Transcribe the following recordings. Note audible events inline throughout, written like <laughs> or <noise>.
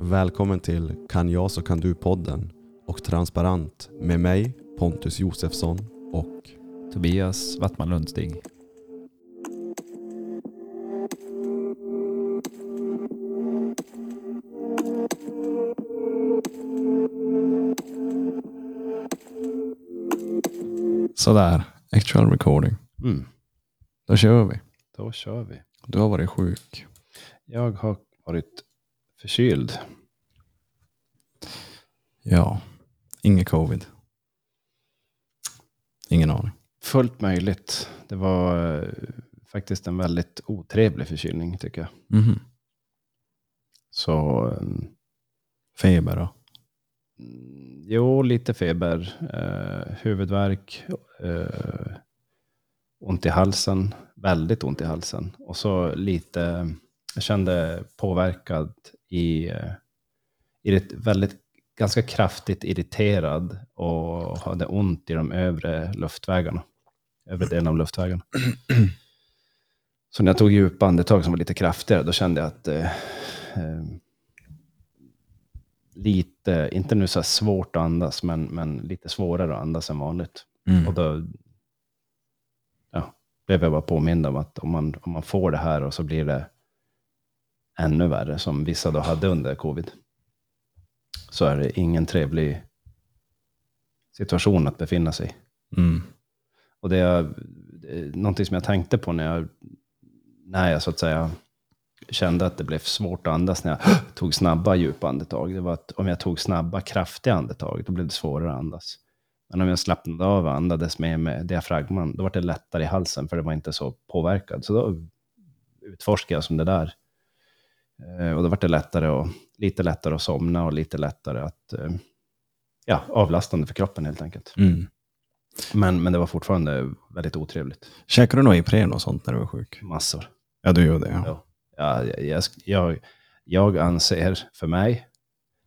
Välkommen till Kan jag så kan du-podden och Transparent med mig Pontus Josefsson och Tobias Wattman Lundstig. Sådär, actual recording. Mm, Då kör vi. då kör vi. Du har varit sjuk. Jag har varit förkyld. Ja, inget covid. Ingen aning. Fullt möjligt. Det var eh, faktiskt en väldigt otrevlig förkylning tycker jag. Mhm. Så eh, Feber då? mm, jo, lite feber, eh, huvudvärk, eh, ont i halsen, väldigt ont i halsen. Och så lite, jag kände påverkad i, eh, irrit, väldigt, ganska kraftigt irriterad och hade ont i de övre luftvägarna. Övre delen av luftvägarna. <clears throat> Så när jag tog djupa andetag som var lite kraftigare, då kände jag att eh, eh, lite, inte nu så här svårt att andas, men, men lite svårare att andas än vanligt. Mm. Och då ja, blev jag bara påmind om att om man, om man får det här och så blir det ännu värre, som vissa då hade under covid, så är det ingen trevlig situation att befinna sig i. Mm. Och det är, någonting som jag tänkte på när jag, när jag så att säga kände att det blev svårt att andas när jag <gasps> tog snabba djupa andetag. Det var att om jag tog snabba kraftiga andetag, då blev det svårare att andas. Men om jag slappnade av och andades med, med diafragman, då var det lättare i halsen, för det var inte så påverkad. Så då utforskade jag som det där. Eh, Och då var det lättare och, lite lättare att somna och lite lättare att, eh, ja, avlastande för kroppen helt enkelt. Mm. Men, men det var fortfarande väldigt otrevligt. Käkade du något Ipren och sånt när du var sjuk? Massor. Ja, du gjorde det. Ja. Ja. Ja, jag, jag, jag, anser för mig,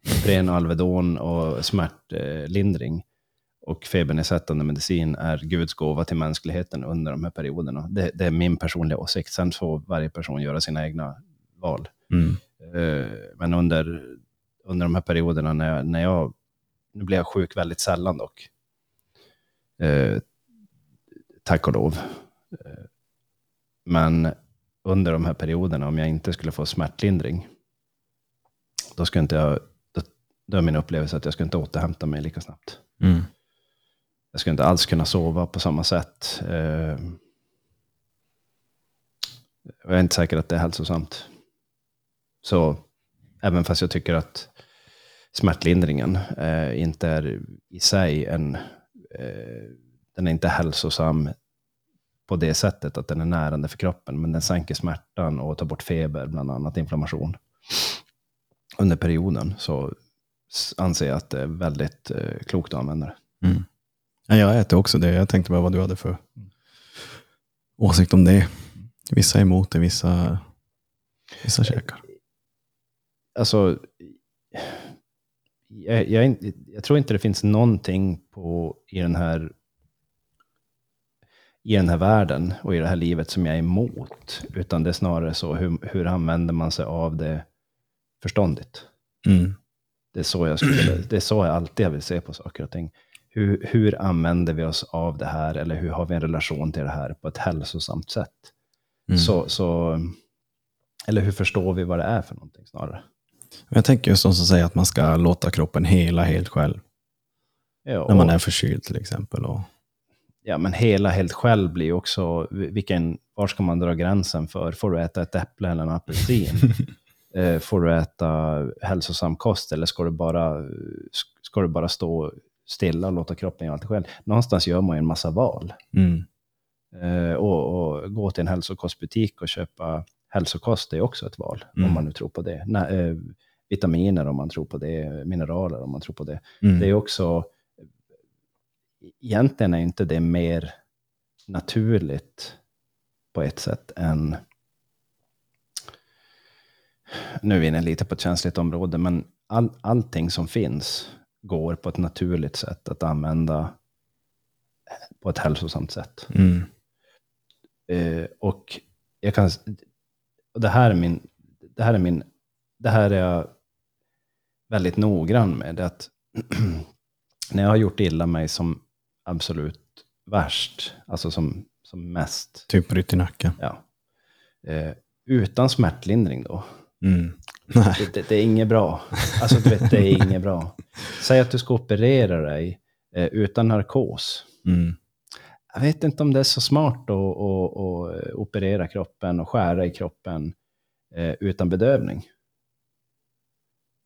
Ipren, Alvedon och smärtlindring och febernedsättande medicin är Guds gåva till mänskligheten under de här perioderna. Det, det är min personliga åsikt. Sen får varje person göra sina egna val. Mm. Eh, Men under, under de här perioderna när jag, när jag, nu blev jag sjuk väldigt sällan dock. Eh, tack och lov. Eh, men under de här perioderna, om jag inte skulle få smärtlindring, då skulle inte jag, då, då är min upplevelse att jag skulle inte återhämta mig lika snabbt. Mm. Jag skulle inte alls kunna sova på samma sätt. Eh, jag är inte säker att det är hälsosamt. Så även fast jag tycker att smärtlindringen eh, inte är i sig en, eh, den är inte hälsosam på det sättet att den är närande för kroppen, men den sänker smärtan och tar bort feber, bland annat inflammation. Under perioden så anser jag att det är väldigt eh, klokt att använda det. Mm. Ja, jag äter också det. Jag tänkte bara vad du hade för åsikt om det. Vissa är emot det, vissa, vissa käkar alltså, jag, jag, jag tror inte det finns någonting på, i, den här, i den här världen och i det här livet som jag är emot. Utan det är snarare så, hur, hur använder man sig av det förståndigt? Mm. Det är så jag, skulle, det är så jag alltid vill se på saker och ting. Hur, hur använder vi oss av det här, eller hur har vi en relation till det här på ett hälsosamt sätt? Mm. Så, så, eller hur förstår vi vad det är för någonting snarare? Jag tänker just de som säger att man ska låta kroppen hela helt själv. Ja, När man är förkyld till exempel. Och, Ja, men hela helt själv blir också, vilken, var ska man dra gränsen för? Får du äta ett äpple eller en apelsin? <laughs> Eh, Får du äta hälsosam kost eller ska du bara, ska du bara stå stilla och låta kroppen göra allt själv? Någonstans gör man ju en massa val. mm. Eh, och, och gå till en hälsokostbutik och köpa hälsokost är också ett val, Mm. om man nu tror på det. Nä, eh, vitaminer om man tror på det, mineraler om man tror på det. Mm. Det är också, egentligen är inte det mer naturligt på ett sätt än, nu är vi inne lite på ett känsligt område, men all, allting som finns går på ett naturligt sätt att använda på ett hälsosamt sätt. Mm. Eh, och jag kan, och det här är min, det här är min, det här är jag väldigt noggrann med det att <clears throat> när jag har gjort illa mig som absolut värst, alltså som, som mest, Typ bryt i nacken. ja, eh, utan smärtlindring då, Mm. Nej. det, det, det är inget bra. Alltså du vet, det är inget bra. <laughs> Säg att du ska operera dig eh, utan narkos. Mm. Jag vet inte om det är så smart att, att, att operera kroppen och skära i kroppen eh, utan bedövning.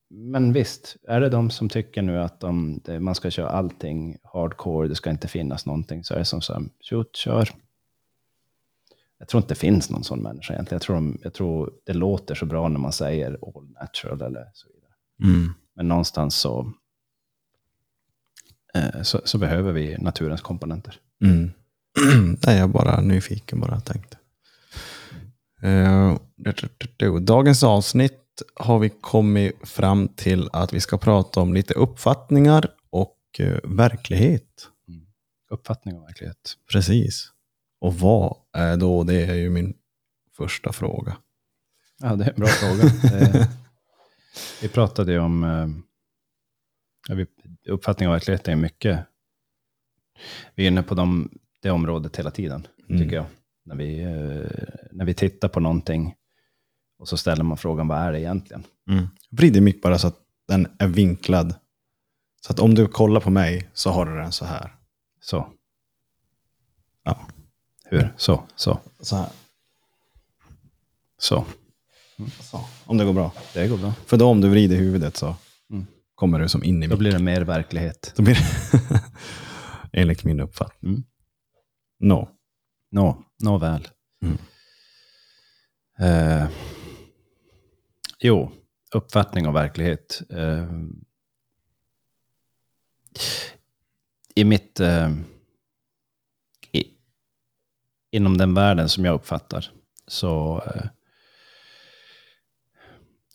Men visst, är det de som tycker nu att de, man ska köra allting hardcore, det ska inte finnas någonting, så är det som så här, shoot, kör. Jag tror inte det finns någon sån människa egentligen. Jag tror, de, jag tror det låter så bra när man säger all natural eller så vidare. Mm. Men någonstans så, eh, så, så behöver vi naturens komponenter. Mm. <clears throat> Nej, jag är bara nyfiken bara tänkte. Eh, Dagens avsnitt har vi kommit fram till att vi ska prata om lite uppfattningar och eh, verklighet. Uppfattning och verklighet. Precis. Och vad är då? Det är ju min första fråga. Ja, det är en bra fråga. Det, <laughs> vi pratade ju om eh, ja, uppfattning och verklighet är mycket. Vi är inne på de, det området hela tiden, Mm. tycker jag. När vi, eh, när vi tittar på någonting och så ställer man frågan, vad är det egentligen? Mm. Vrid i mick bara så att den är vinklad. Så att om du kollar på mig så har du den så här. Så. Ja. Hur? Så, så, Så här. så. Så. Om det går bra. Det går bra. För då om du vrider huvudet så Mm. kommer du som in i Då micken. blir det mer verklighet. Då blir det <laughs> enligt min uppfattning. Mm. No. Nå, nå väl. Mm. Eh, jo, uppfattning och verklighet. Eh, I mitt... Eh, i, inom den världen som jag uppfattar så eh,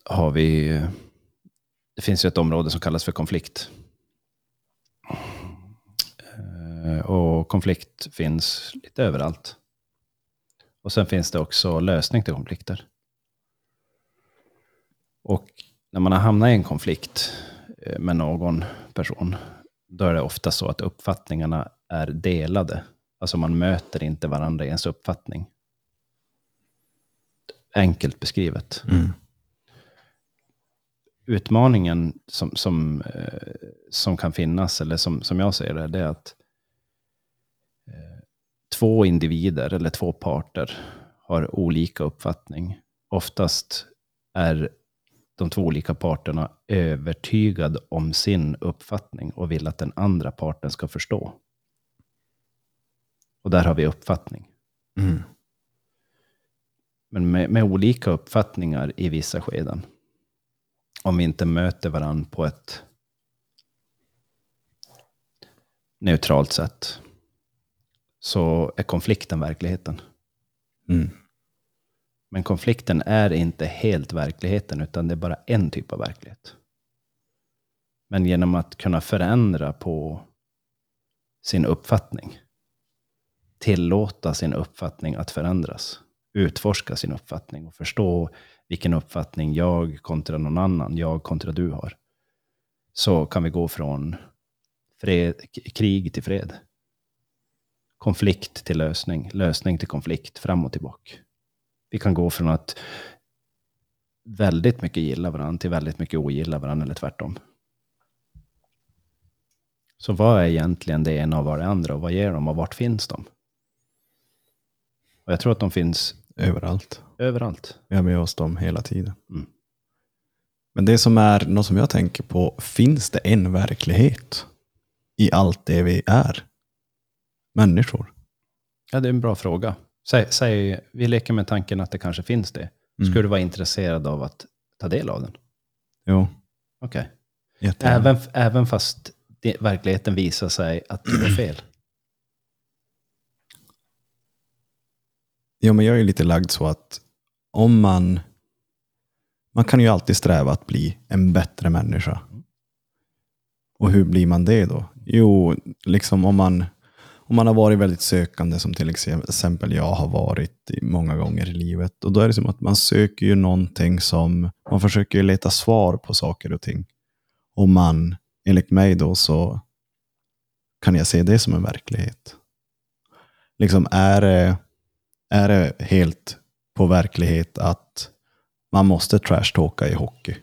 har vi... Det finns ju ett område som kallas för konflikt. Eh, Och konflikt finns lite överallt. Och sen finns det också lösning till konflikter. Och när man har hamnat i en konflikt eh, med någon person, då är det ofta så att uppfattningarna är delade. Alltså man möter inte varandra i ens uppfattning. Enkelt beskrivet Mm. utmaningen som, som, eh, som kan finnas, eller som, som jag ser det, det är att eh, två individer eller två parter har olika uppfattning. Oftast är de två olika parterna övertygade om sin uppfattning och vill att den andra parten ska förstå. Och där har vi uppfattning. Mm. Men med, med olika uppfattningar i vissa skeden. Om vi inte möter varandra på ett neutralt sätt. Så är konflikten verkligheten. Mm. Men konflikten är inte helt verkligheten, utan det är bara en typ av verklighet. Men genom att kunna förändra på sin uppfattning, tillåta sin uppfattning att förändras, utforska sin uppfattning och förstå vilken uppfattning jag kontra någon annan, jag kontra du har, så kan vi gå från fred, krig till fred. Konflikt till lösning, lösning till konflikt, fram och tillbaka. Vi kan gå från att väldigt mycket gilla varandra till väldigt mycket ogilla varandra, eller tvärtom. Så vad är egentligen det ena och vad är det andra? Och vad ger de och vart finns de? Och jag tror att de finns Överallt. överallt. Vi har med oss dem hela tiden. Mm. Men det som är något som jag tänker på, finns det en verklighet i allt det vi är? Människor. Ja, det är en bra fråga. Säg, säg, vi leker med tanken att det kanske finns det. Mm. Skulle du vara intresserad av att ta del av den? Jo, Okej. jättegärna. Även, även fast det, verkligheten visar sig att du har fel. <clears throat> Ja, men jag är ju lite lagd så att om man... Man kan ju alltid sträva att bli en bättre människa. Och hur blir man det då? Jo, liksom om man, om man har varit väldigt sökande, som till exempel jag har varit många gånger i livet. Och då är det som att man söker ju någonting som... Man försöker ju leta svar på saker och ting. Och man, enligt mig då, så kan jag se det som en verklighet. Liksom är det, är det helt på verklighet att man måste trashtalka i hockey?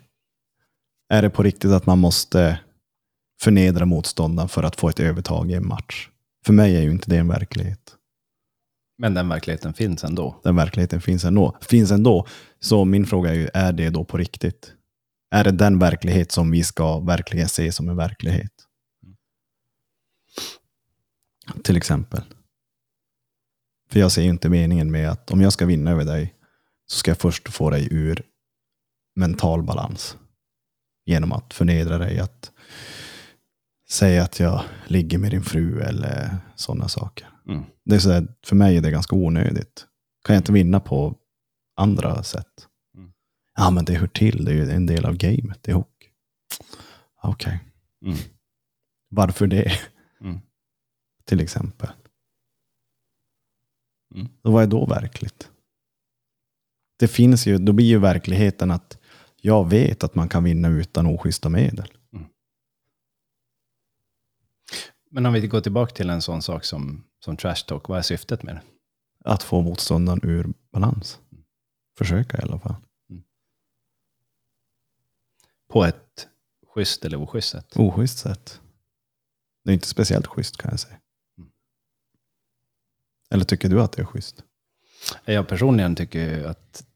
Är det på riktigt att man måste förnedra motståndaren för att få ett övertag i en match? För mig är ju inte det en verklighet. Men den verkligheten finns ändå. Den verkligheten finns ändå. Finns ändå. Så min fråga är ju, är det då på riktigt? Är det den verklighet som vi ska verkligen se som en verklighet? Till exempel. För jag ser ju inte meningen med att om jag ska vinna över dig så ska jag först få dig ur mental balans. Genom att förnedra dig, att säga att jag ligger med din fru eller sådana saker. Mm. Det är så här, för mig är det ganska onödigt. Kan jag inte vinna på andra sätt? Mm. Ja, men det hör till. Det är ju en del av gamet i hockey. Okej. Mm. Varför det? Mm. Till exempel. Mm. Och vad är då verkligt? Det finns ju, då blir ju verkligheten att jag vet att man kan vinna utan oschyssta medel. Men om vi går tillbaka till en sån sak som, som trash talk, vad är syftet med det? Att få motståndaren ur balans. Försöka i alla fall. På ett schysst eller oschysst sätt? Oschysst sätt. Det är inte speciellt schysst kan jag säga. Mm. Eller tycker du att det är schysst? Jag personligen tycker att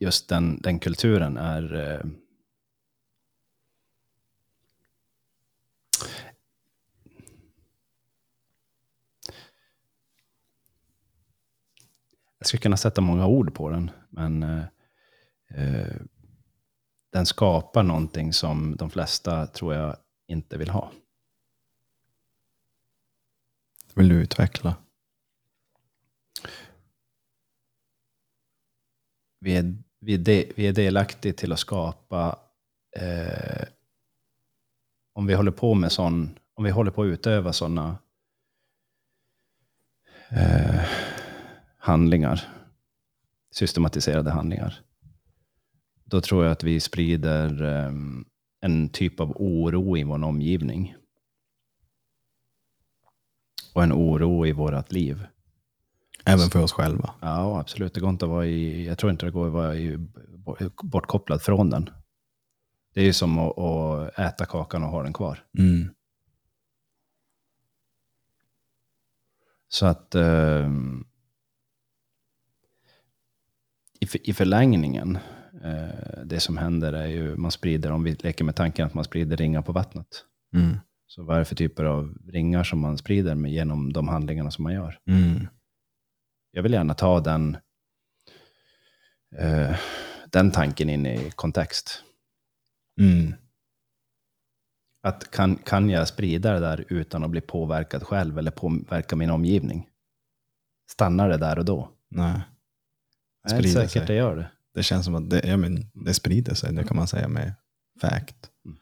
just den, den kulturen är... jag skulle kunna sätta många ord på den, men eh, eh, den skapar någonting som de flesta, tror jag, inte vill ha. Vill du utveckla? vi är, vi är, de, vi är delaktiga till att skapa, eh, om vi håller på med sån, om vi håller på att utöva sådana eh, handlingar, systematiserade handlingar, då tror jag att vi sprider eh, en typ av oro i vår omgivning. Och en oro i vårt liv. Även för oss själva. Ja, absolut. Det går inte att vara i, jag tror inte det går att vara i, bortkopplad från den. Det är ju som att, att äta kakan och ha den kvar. Mm. Så att eh, i, för- i förlängningen, eh, det som händer är ju, man sprider, om vi leker med tanken att man sprider ringar på vattnet. Mm. Så vad är det för typer av ringar som man sprider med genom de handlingarna som man gör? Mm. jag vill gärna ta den, eh, den tanken in i kontext. Mm. Att kan, kan jag sprida det där utan att bli påverkad själv eller påverka min omgivning? Stannar det där och då? Nej. Det är säkert sig. det gör det. Det känns som att det, ja, men det sprider sig, det kan man säga med fact. Mm.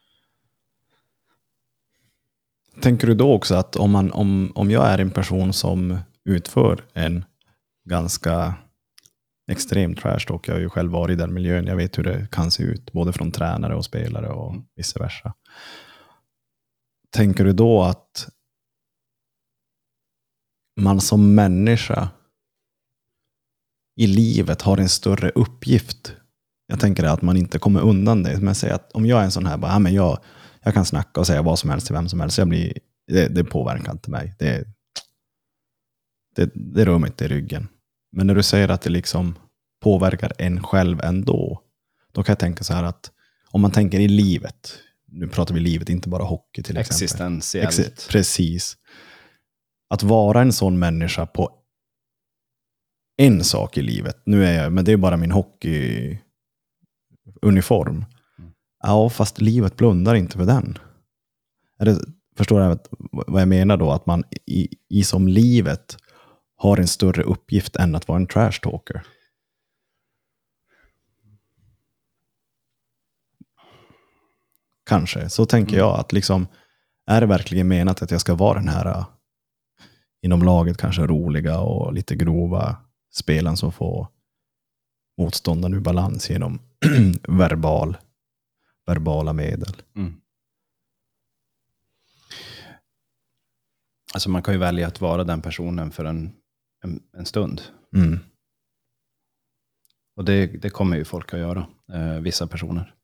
Tänker du då också att om, man, om, om jag är en person som utför en ganska extrem trash talk, jag har ju själv varit i den miljön, jag vet hur det kan se ut, både från tränare och spelare och Mm. vice versa. Tänker du då att man som människa i livet har en större uppgift. Jag tänker att man inte kommer undan det. Men säg att om jag är en sån här, bara, ja, men jag, jag kan snacka och säga vad som helst till vem som helst. Jag blir, det, det påverkar inte mig. Det, det, det rör mig inte i ryggen. Men när du säger att det liksom påverkar en själv ändå, då kan jag tänka så här att om man tänker i livet, nu pratar vi livet, inte bara hockey till exempel. Existentiellt. Ex- Precis. Att vara en sån människa på en sak i livet. Nu är jag, men det är bara min hockeyuniform. Mm. Ja, fast livet blundar inte för den. Det, förstår du vad- vad jag menar då? Att man i, i som livet har en större uppgift än att vara en trash talker. Kanske. Så tänker Mm. jag att liksom, är det verkligen menat att jag ska vara den här äh, inom laget kanske roliga och lite grova spelaren som får motståndaren ur balans genom <clears throat> verbal, verbala medel. Mm. Alltså man kan ju välja att vara den personen för en, en, en stund. Mm. Och det, det, kommer ju folk att göra, eh, vissa personer.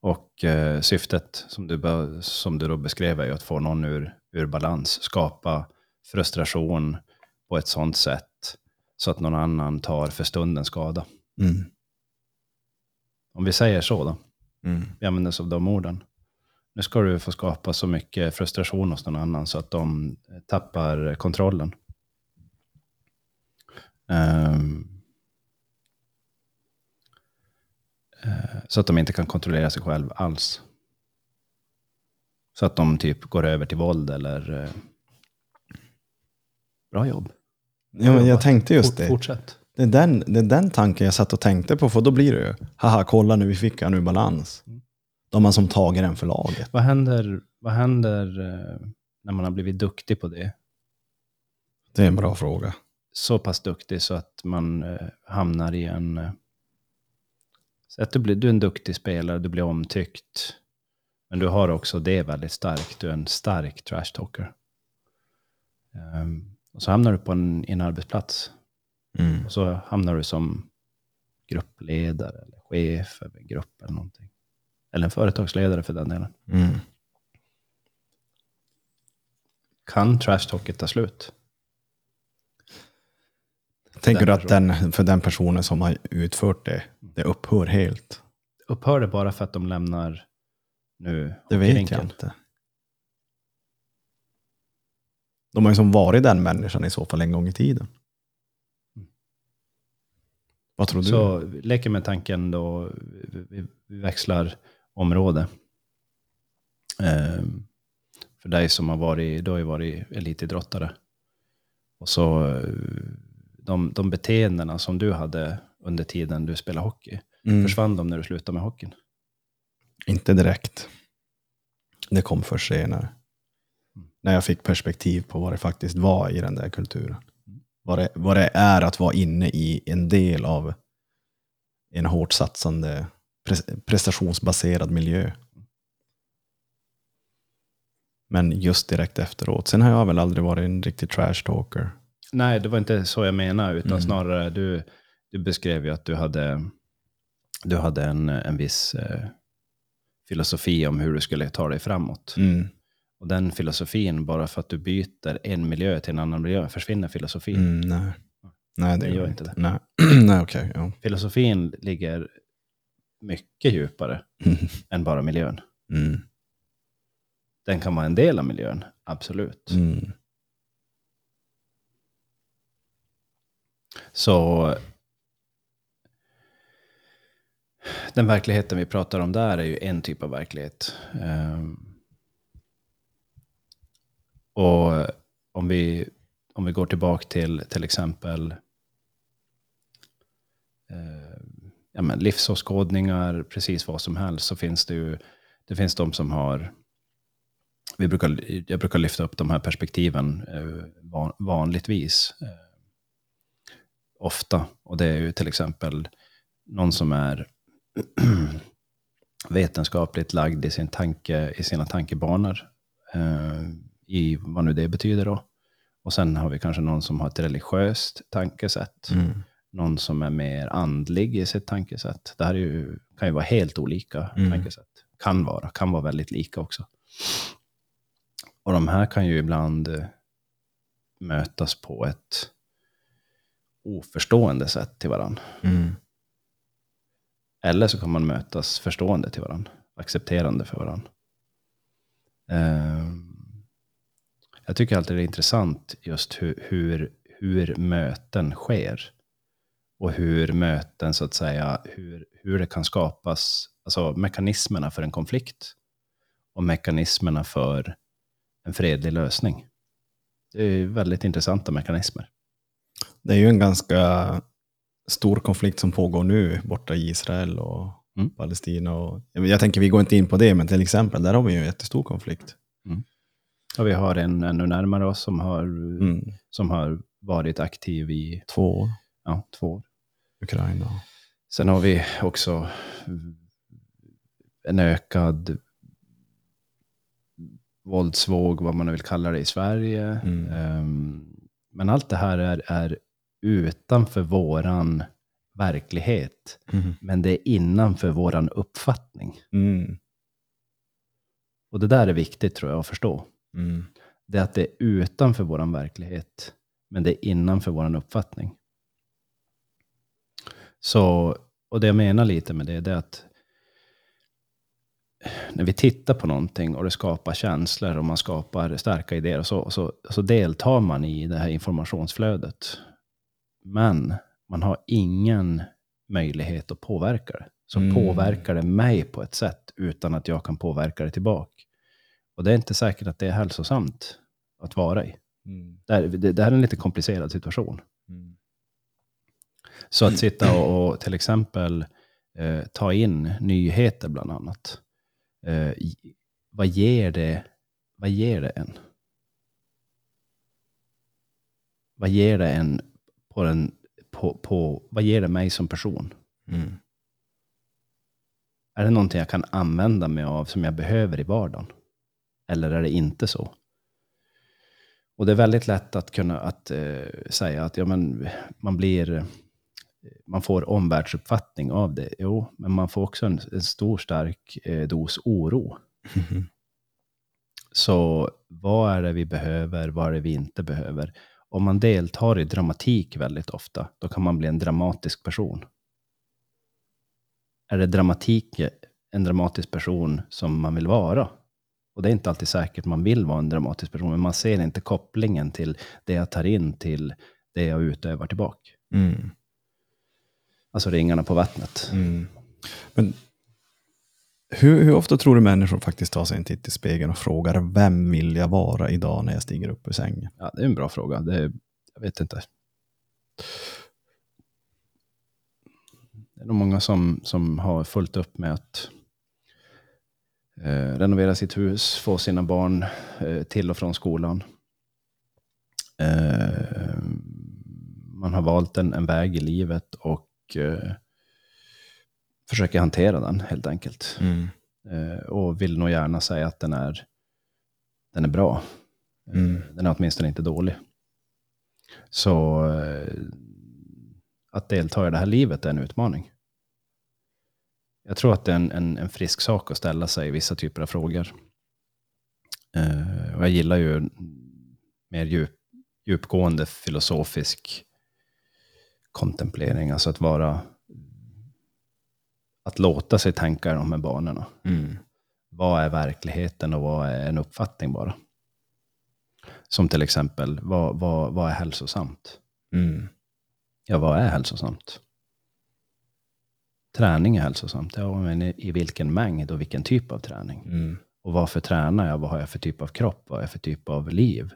Och eh, syftet som du, som du då beskrev är ju att få någon ur, ur balans, skapa frustration på ett sådant sätt så att någon annan tar för stunden skada. Mm. Om vi säger så då, Mm. vi använder oss av de orden. Nu ska du få skapa så mycket frustration hos någon annan så att de tappar kontrollen. Ehm. Eh, så att de inte kan kontrollera sig själv alls. Så att de typ går över till våld eller... eh, Bra jobb. Ja, men jag tänkte just det. Fortsätt. Det är, den, det är den tanken jag satt och tänkte på, för då blir det ju, haha, kolla nu, vi fick han ur balans. Mm. Då har man som tagit den för laget. Vad händer, vad händer eh, när man har blivit duktig på det? Det är en bra fråga. så pass duktig så att man eh, hamnar i en... Eh, så att du, blir, du är en duktig spelare, du blir omtyckt. Men du har också det väldigt starkt. Du är en stark trash talker. Och så hamnar du på en, en arbetsplats. Mm. Och så hamnar du som gruppledare eller chef över en grupp eller någonting. Eller en företagsledare för den delen. Mm. Kan trash talket ta slut? Tänker du att den, för den personen som har utfört det, det upphör helt? Upphör det bara för att de lämnar nu Det vet jag inte. De har ju som varit den människan i så fall en gång i tiden. Vad tror du? Så leker med tanken då, vi, växlar område. Ehm, för dig som har varit, du har ju varit elitidrottare. Och så de, de beteendena som du hade under tiden du spelade hockey, mm, försvann de när du slutade med hockeyn? inte direkt. Det kom först senare. När jag fick perspektiv på vad det faktiskt var i den där kulturen. Vad det, vad det är att vara inne i en del av en hårt satsande pre- prestationsbaserad miljö. Men just direkt efteråt. Sen har jag väl aldrig varit en riktig trash talker. Nej, det var inte så jag menade, utan Mm. snarare du, du beskrev ju att du hade, du hade en, en viss eh, filosofi om hur du skulle ta dig framåt. Mm. Och den filosofin, bara för att du byter en miljö till en annan miljö, försvinner filosofin. Mm, nej. Nej, det gör inte det. Nej, <clears throat> nej okej. ja. Filosofin ligger mycket djupare <laughs> än bara miljön. Mm. Den kan vara en del av miljön, absolut. Mm. Så den verkligheten vi pratar om där är ju en typ av verklighet. Ehm, och eh, om vi, om vi går tillbaka till till exempel eh, ja, men livsåskådningar, precis vad som helst, så finns det ju det finns de som har vi brukar, jag brukar lyfta upp de här perspektiven eh, van, vanligtvis. Eh, ofta. Och det är ju till exempel någon som är <clears throat> vetenskapligt lagd i, sin tanke, i sina tankebanor. Eh, i vad nu det betyder då. Och sen har vi kanske någon som har ett religiöst tankesätt. Mm. Någon som är mer andlig i sitt tankesätt. Det här är ju, kan ju vara helt olika Mm. tankesätt. Kan vara, kan vara väldigt lika också. Och de här kan ju ibland eh, mötas på ett oförstående sätt till varandra. Mm. Eller så kan man mötas förstående till varandra, accepterande för varandra. Ehm, jag tycker alltid det är intressant just hur, hur, hur möten sker. Och hur möten, så att säga, hur, hur det kan skapas, alltså mekanismerna för en konflikt. Och mekanismerna för en fredlig lösning. Det är väldigt intressanta mekanismer. Det är ju en ganska stor konflikt som pågår nu borta i Israel och Mm. Palestina. Och, jag tänker, vi går inte in på det, men till exempel, där har vi ju en jättestor konflikt. Och vi har en ännu närmare oss som har, Mm. som har varit aktiv i Två år, ja, två år. Ukraina. Sen har vi också en ökad våldsvåg, vad man nu vill kalla det i Sverige. Mm. Ehm, men allt det här är, är utanför våran verklighet. Mm. Men det är innanför våran uppfattning. Mm. Och det där är viktigt tror jag att förstå. Mm. Det är att det är utanför våran verklighet. Men det är innanför våran uppfattning. Så, och det jag menar lite med det, det är att när vi tittar på någonting och det skapar känslor och man skapar starka idéer och så, så, så deltar man i det här informationsflödet. Men man har ingen möjlighet att påverka det. Så Mm. påverkar det mig på ett sätt utan att jag kan påverka det tillbaka. Och det är inte säkert att det är hälsosamt att vara i. Mm. Det här, det, det här är en lite komplicerad situation. Mm. Så att sitta och, och till exempel eh, ta in nyheter bland annat. Eh, vad, ger det, vad ger det en? Vad ger det en på den, på, på, vad ger det mig som person? Mm. Är det någonting jag kan använda mig av som jag behöver i vardagen? Eller är det inte så? Och det är väldigt lätt att kunna att, eh, säga att ja, men, man blir man får omvärldsuppfattning av det. Jo, men man får också en, en stor stark eh, dos oro. Mhm. Så vad är det vi behöver, vad är det vi inte behöver? Om man deltar i dramatik väldigt ofta, då kan man bli en dramatisk person. Är det dramatik, en dramatisk person som man vill vara? Och det är inte alltid säkert man vill vara en dramatisk person, men man ser inte kopplingen till det jag tar in till det jag utövar tillbaka. Mm. Alltså ringarna på vattnet. Mm. Men hur, hur ofta tror du människor faktiskt tar sig en titt i spegeln och frågar vem vill jag vara idag när jag stiger upp ur sängen? Ja, det är en bra fråga. Det är, jag vet inte. Det är nog många som, som har fullt upp med att eh, renovera sitt hus, få sina barn eh, till och från skolan. Eh, man har valt en, en väg i livet och eh, försöker hantera den helt enkelt. Mm. Eh, och vill nog gärna säga att den är, den är bra. Eh, Mm. Den är åtminstone inte dålig. Så att delta i det här livet är en utmaning. Jag tror att det är en, en, en frisk sak att ställa sig vissa typer av frågor. Eh, och jag gillar ju mer djup, djupgående filosofisk kontemplering, alltså att vara att låta sig tänka i de här banorna. Mm. Vad är verkligheten och vad är en uppfattning bara? Som till exempel, vad, vad, vad är hälsosamt? Mm. Ja, vad är hälsosamt? Träning är hälsosamt. Ja, men i vilken mängd och vilken typ av träning? Mm. Och varför tränar jag? Vad har jag för typ av kropp? Vad har jag för typ av liv?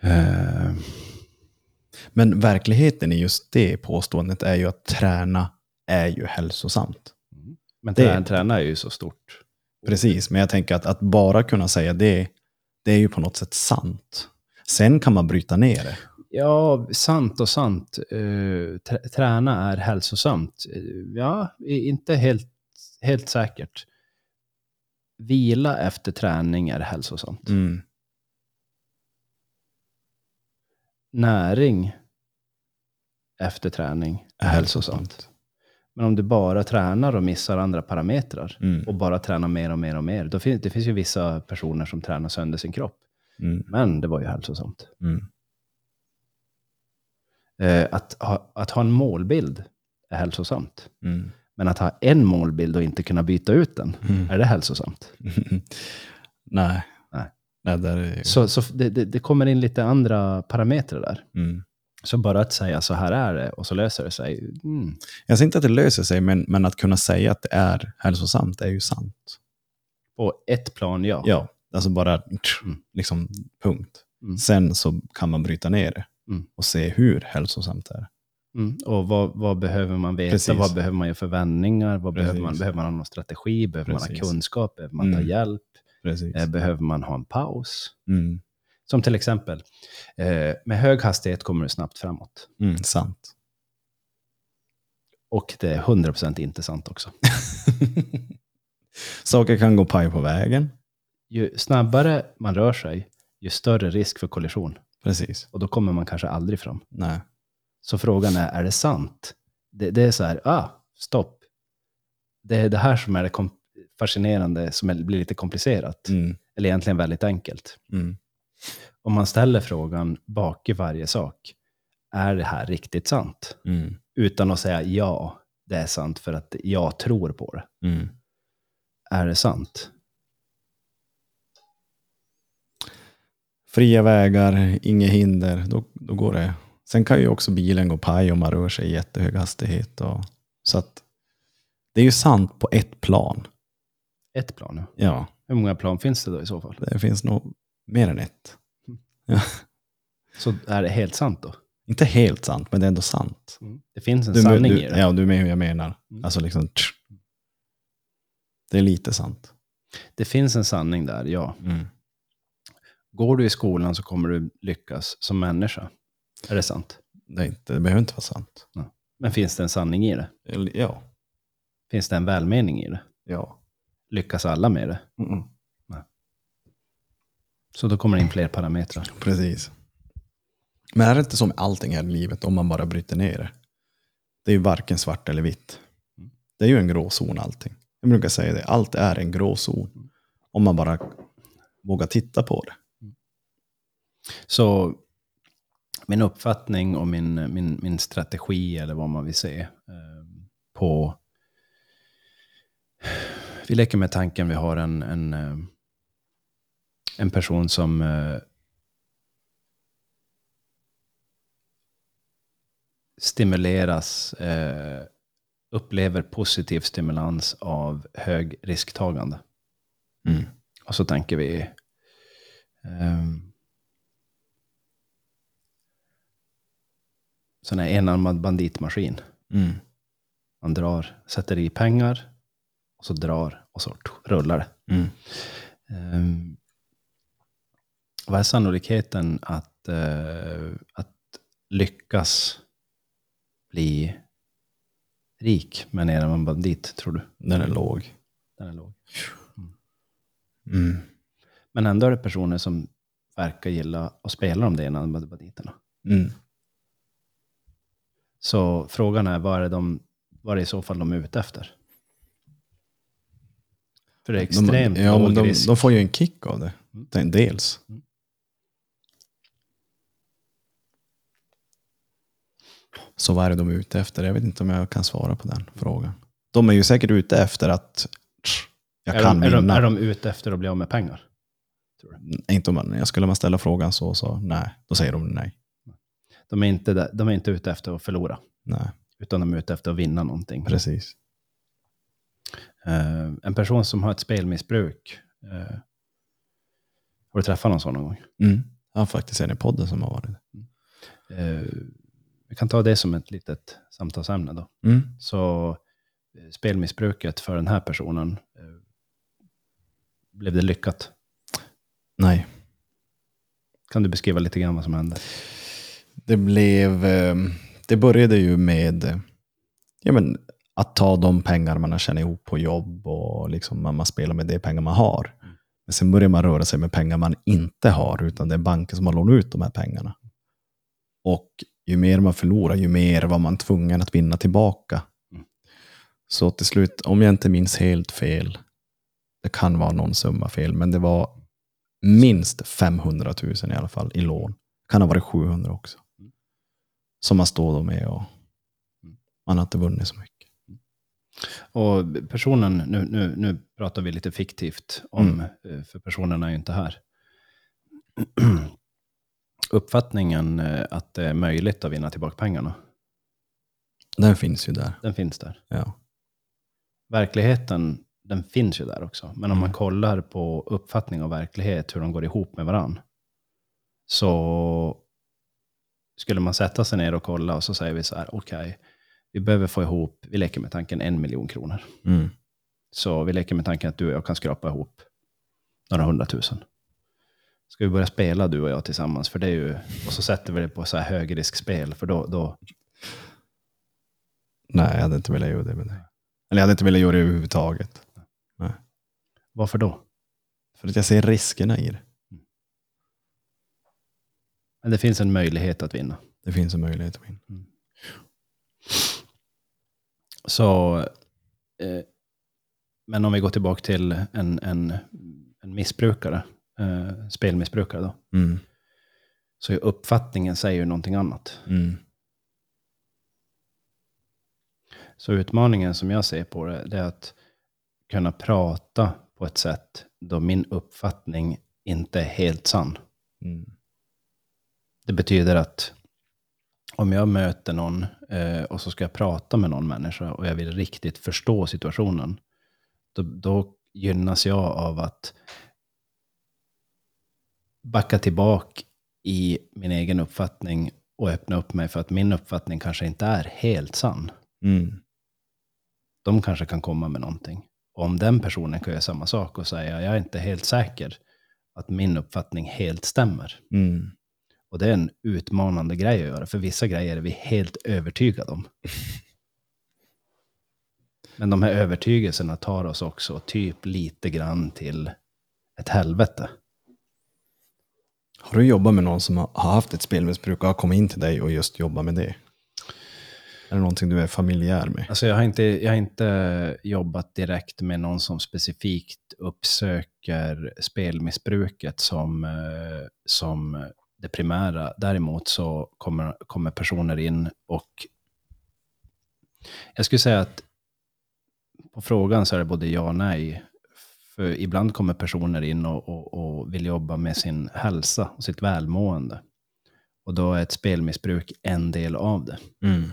Eh, Men verkligheten i just det påståendet är ju att träna är ju hälsosamt. men Det- trä, träna är ju så stort. Precis, men jag tänker att, att bara kunna säga det, det är ju på något sätt sant. Sen kan man bryta ner det. Ja, sant och sant. Eh, trä- träna är hälsosamt. Eh, ja, inte helt, helt säkert. Vila efter träning är hälsosamt. Mm. Näring efter träning är hälsosamt. Men om du bara tränar och missar andra parametrar Mm. och bara tränar mer och mer och mer, då finns det finns ju vissa personer som tränar sönder sin kropp. Mm. Men det var ju hälsosamt. Mm. Eh, att, ha, att ha en målbild är hälsosamt. Mm. Men att ha en målbild och inte kunna byta ut den, Mm. är det hälsosamt? <laughs> Nej. Nej. Nej, där är... Så, så det, det, det kommer in lite andra parametrar där. mm. Så bara att säga så här är det och så löser det sig. Mm. Jag säger inte att det löser sig, men, men att kunna säga att det är hälsosamt är ju sant. På ett plan, ja. Ja, alltså bara Mm. liksom punkt. Mm. Sen så kan man bryta ner det Mm. och se hur hälsosamt det är. Mm. Och vad, vad behöver man veta? Precis. Vad behöver man göra för vändningar? Vad behöver, man, behöver man någon strategi? Behöver man Precis. ha kunskap? Behöver man ta Mm. hjälp? Precis. Eh, behöver man ha en paus? Mm. Som till exempel, eh, med hög hastighet kommer du snabbt framåt. Mm, sant. Och det är 100% inte sant också. <laughs> Saker kan gå paj på vägen. ju snabbare man rör sig, ju större risk för kollision. Precis. Och då kommer man kanske aldrig fram. Nej. Så frågan är, är det sant? Det, det är så här, ah, stopp. Det är det här som är det fascinerande, som är, blir lite komplicerat. Mm. Eller egentligen väldigt enkelt. Mm. Om man ställer frågan bak i varje sak, är det här riktigt sant? Mm. Utan att säga ja, det är sant för att jag tror på det. Mm. Är det sant? Fria vägar, inga hinder, då, då går det. Sen kan ju också bilen gå paj om man rör sig i jättehög hastighet. Och, så att det är ju sant på ett plan. Ett plan, ja. Ja, Hur många plan finns det då i så fall? det finns nog mer än ett. Så är det helt sant då? Inte helt sant, men det är ändå sant. Det finns en Du, sanning du, i det. Ja, du är med hur jag menar. Mm. Alltså liksom, tsch. det är lite sant. Det finns en sanning där, ja. Mm. Går du i skolan så kommer du lyckas som människa. Är det sant? Det, är inte, det behöver inte vara sant. Men finns det en sanning i det? Ja. Finns det en välmening i det? ja. Lyckas alla med det? Mm. Så då kommer det in fler parametrar. Precis. Men är det inte som med allting här i livet om man bara bryter ner det? Det är ju varken svart eller vitt. Det är ju en gråzon allting. Jag brukar säga det, allt är en gråzon. Om man bara vågar titta på det. Så min uppfattning och min, min, min strategi, eller vad man vill se, eh, på... Vi leker med tanken, vi har en, en, eh, en person som eh, stimuleras, eh, upplever positiv stimulans av hög risktagande. Mm. Och så tänker vi... ehm, sån här enarmad banditmaskin. Mm. Man drar, sätter i pengar, och så drar, och så rullar det. Mm. Ehm, vad är sannolikheten att, eh, att lyckas bli rik med en enarmad bandit, tror du? Den är låg. Den är låg. Mm. Men ändå är det personer som verkar gilla att spela de där enarmade banditerna. Mm. Så frågan är, vad är, de, vad är det i så fall de är ute efter? För det är extremt de, ja, låg de, risk. de får ju en kick av det. dels. Mm. Så vad är det de är ute efter? Jag vet inte om jag kan svara på den frågan. De är ju säkert ute efter att jag är, kan de, är, de, vinna. är de ute efter att bli av med pengar? Inte om man, jag skulle man ställa frågan så, så nej. Då säger de nej. De är, inte, där- de är inte ute efter att förlora, Nej, utan de är ute efter att vinna någonting. precis. Eh, en person som har ett spelmissbruk, eh, har du träffat någon sån någon gång? Mm. Har faktiskt en i podden som har varit. Eh, vi kan ta det som ett litet samtalsämne då. Mm. Så spelmissbruket för den här personen, blev det lyckat? Nej. Kan du beskriva lite grann vad som hände? Det blev, ehm, det började ju med ja, men, att ta de pengar man har tjänat ihop på jobb och liksom man, man spelar med de pengar man har. Men sen börjar man röra sig med pengar man inte har, utan det är banken som har lånat ut de här pengarna. Och ju mer man förlorar, ju mer var man tvungen att vinna tillbaka. Mm. Så till slut, om jag inte minns helt fel, det kan vara någon summa fel, men det var minst 500 000 i alla fall i lån. Det Kan ha varit 700 också. Som man står då med och man har inte vunnit så mycket. Och personen, nu, nu, nu pratar vi lite fiktivt om, eh, för personen är ju inte här. <clears throat> Uppfattningen eh, att det är möjligt att vinna tillbaka pengarna, Den finns ju där. den finns där. Ja. Verkligheten, den finns ju där också. Men om Mm. man kollar på uppfattning och verklighet, hur de går ihop med varann, så skulle man sätta sig ner och kolla och så säger vi så här, okej, vi behöver få ihop, vi leker med tanken en miljon kronor. Mm. Så vi leker med tanken att du och jag kan skrapa ihop några hundratusen. Ska vi börja spela du och jag tillsammans? För det är ju, och så sätter vi det på så här högriskspel, för då, då, Nej, jag hade inte velat göra det med dig. Eller jag hade inte velat göra det överhuvudtaget. varför då? För att jag ser riskerna i det. Men det finns en möjlighet att vinna. Det finns en möjlighet att vinna. Så, eh, men om vi går tillbaka till en, en, en missbrukare, eh, spelmissbrukare då. Mm. Så är uppfattningen säger ju någonting annat. Mm. Så utmaningen som jag ser på det, det är att kunna prata på ett sätt då min uppfattning inte är helt sann. Mm. Det betyder att om jag möter någon eh, och så ska jag prata med någon människa och jag vill riktigt förstå situationen, då, då gynnas jag av att backa tillbaka i min egen uppfattning och öppna upp mig för att min uppfattning kanske inte är helt sann. Mm. De kanske kan komma med någonting. Och om den personen kan göra samma sak och säga, jag är inte helt säker att min uppfattning helt stämmer. Mm. Och det är en utmanande grej att göra, för vissa grejer är vi helt övertygade om. Men de här övertygelserna tar oss också typ lite grann till ett helvete. Har du jobbat med någon som har haft ett spelmissbruk och har kommit in till dig och just jobbat med det? Är det någonting du är familjär med? Alltså jag, har inte, jag har inte jobbat direkt med någon som specifikt uppsöker spelmissbruket som, eh, som det primära. Däremot så kommer, kommer personer in och jag skulle säga att på frågan så är det både ja och nej. För ibland kommer personer in och, och, och vill jobba med sin hälsa och sitt välmående. Och då är ett spelmissbruk en del av det. Mm.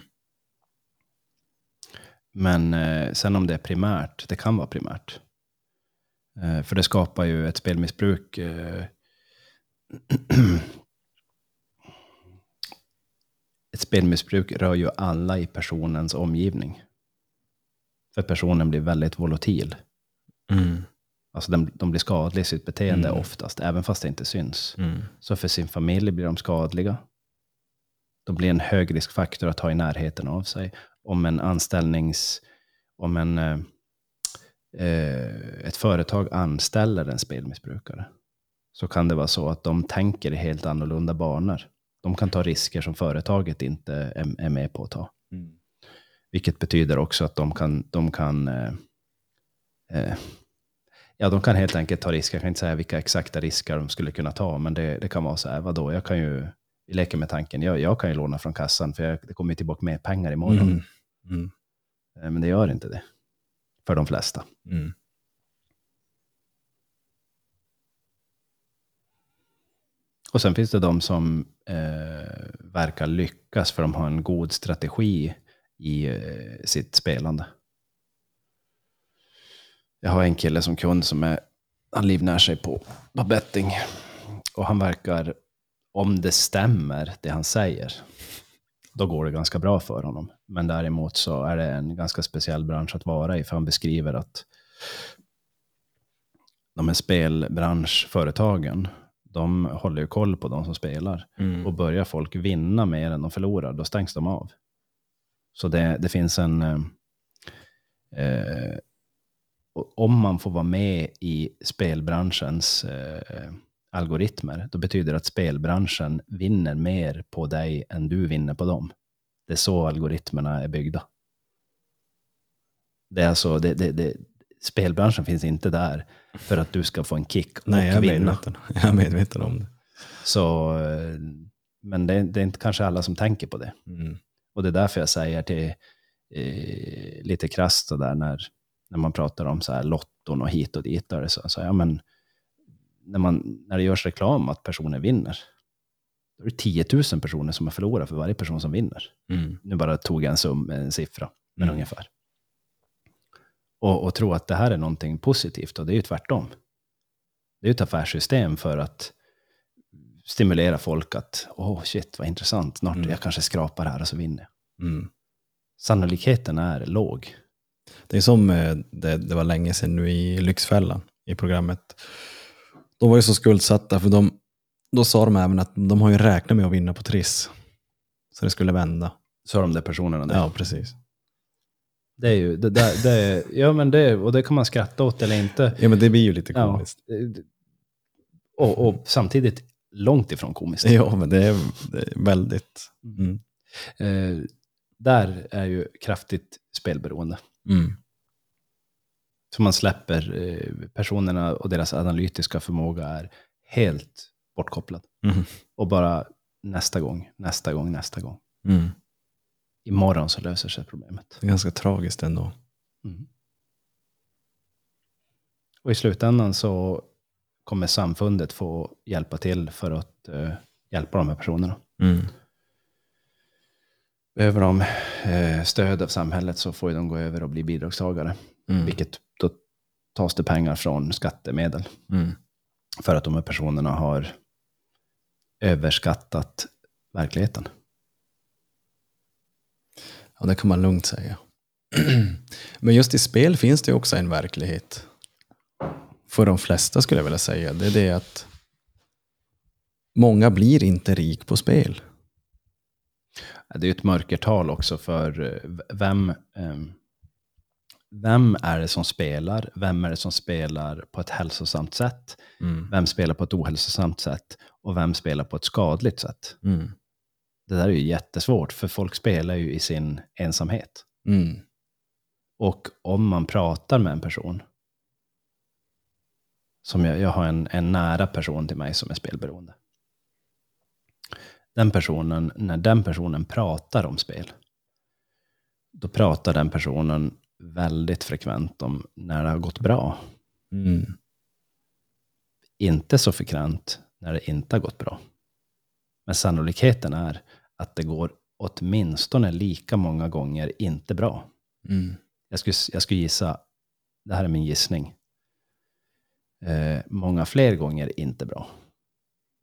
Men eh, sen om det är primärt, det kan vara primärt. Eh, för det skapar ju ett spelmissbruk. Eh, <clears throat> ett spelmissbruk rör ju alla i personens omgivning. För personen blir väldigt volatil. Mm. Alltså de, de blir skadliga i sitt beteende Mm. oftast, även fast det inte syns. Mm. Så för sin familj blir de skadliga. De blir en hög riskfaktor att ha i närheten av sig. Om en anställnings... Om en, eh, eh, ett företag anställer en spelmissbrukare så kan det vara så att de tänker i helt annorlunda banor. De kan ta risker som företaget inte är, är med på att ta. Mm. Vilket betyder också att de kan, de kan eh, eh, Ja, de kan helt enkelt ta risker. Jag kan inte säga vilka exakta risker de skulle kunna ta, men det, det kan vara så här, vadå, jag kan ju, vi leker med tanken, jag, jag kan ju låna från kassan, för jag, det kommer ju tillbaka mer pengar imorgon. Mm. Mm. Eh, Men det gör inte det. För de flesta. Mm. Och sen finns det de som eh, verkar lyckas för de har en god strategi i eh, sitt spelande. Jag har en kille som kund som är, han livnär sig på, på betting. Och han verkar, om det stämmer det han säger, då går det ganska bra för honom. Men däremot så är det en ganska speciell bransch att vara i, för han beskriver att de här spelbranschföretagen, de håller ju koll på de som spelar. Mm. Och börjar folk vinna mer än de förlorar, då stängs de av. Så det, det finns en... Eh, eh, om man får vara med i spelbranschens eh, algoritmer, då betyder det att spelbranschen vinner mer på dig än du vinner på dem. Det är så algoritmerna är byggda. Det är alltså, det, det, det, spelbranschen finns inte där för att du ska få en kick och Nej, jag är, vinna. medveten. jag är medveten om det. Så, eh, men det, det är inte kanske alla som tänker på det. Mm. Och det är därför jag säger till, eh, lite krasst där när, när man pratar om så här lotton och hit och dit. Där, så, så, ja, men, när, man, när det görs reklam att personer vinner, då är det 10 000 personer som har förlorat för varje person som vinner. Mm. Nu bara tog jag en, sum, en siffra, men Mm. ungefär. Och, och tro att det här är någonting positivt, och det är ju tvärtom. Det är ju ett affärssystem för att stimulera folk att, åh oh, shit vad intressant, snart Mm. jag kanske skrapar här och så vinner. Mm. Sannolikheten är låg. Det är som eh, det, det var länge sedan nu i Lyxfällan i programmet. De var ju så skuldsatta för de, då sa de även att de har ju räknat med att vinna på Triss. Så det skulle vända. Så de där personerna där. Ja, precis. Det är ju, det, där, det är, ja men det, och det kan man skratta åt eller inte. Ja, men det blir ju lite Ja, komiskt. det- Och, och samtidigt långt ifrån komiskt. Ja, men det är, det är väldigt... Mm. Eh, där är ju kraftigt spelberoende. Mm. Så man släpper eh, personerna och deras analytiska förmåga är helt bortkopplad. Mm. Och bara nästa gång, nästa gång, nästa gång. Mm. Imorgon så löser sig problemet. Det är ganska tragiskt ändå. Mm. Och i slutändan så kommer samfundet få hjälpa till för att eh, hjälpa de här personerna. Mm. Behöver de eh, stöd av samhället så får de gå över och bli bidragstagare. Mm. Vilket då tas det pengar från skattemedel. Mm. För att de här personerna har överskattat verkligheten. Ja, det kan man lugnt säga. <clears throat> Men just i spel finns det också en verklighet. För de flesta skulle jag vilja säga. Det är det att många blir inte rik på spel. Det är ju ett mörkertal också för eh, vem, ehm, vem är det som spelar? Vem är det som spelar på ett hälsosamt sätt? Mm. Vem spelar på ett ohälsosamt sätt? Och vem spelar på ett skadligt sätt? Mm. Det där är ju jättesvårt, för folk spelar ju i sin ensamhet. Mm. Och om man pratar med en person, som jag, jag har en, en nära person till mig som är spelberoende. Den personen, när den personen pratar om spel, då pratar den personen väldigt frekvent om när det har gått bra. Mm. Inte så frekvent när det inte har gått bra. Men sannolikheten är att det går åtminstone lika många gånger inte bra. Mm. Jag skulle, jag skulle gissa, det här är min gissning, eh, många fler gånger inte bra.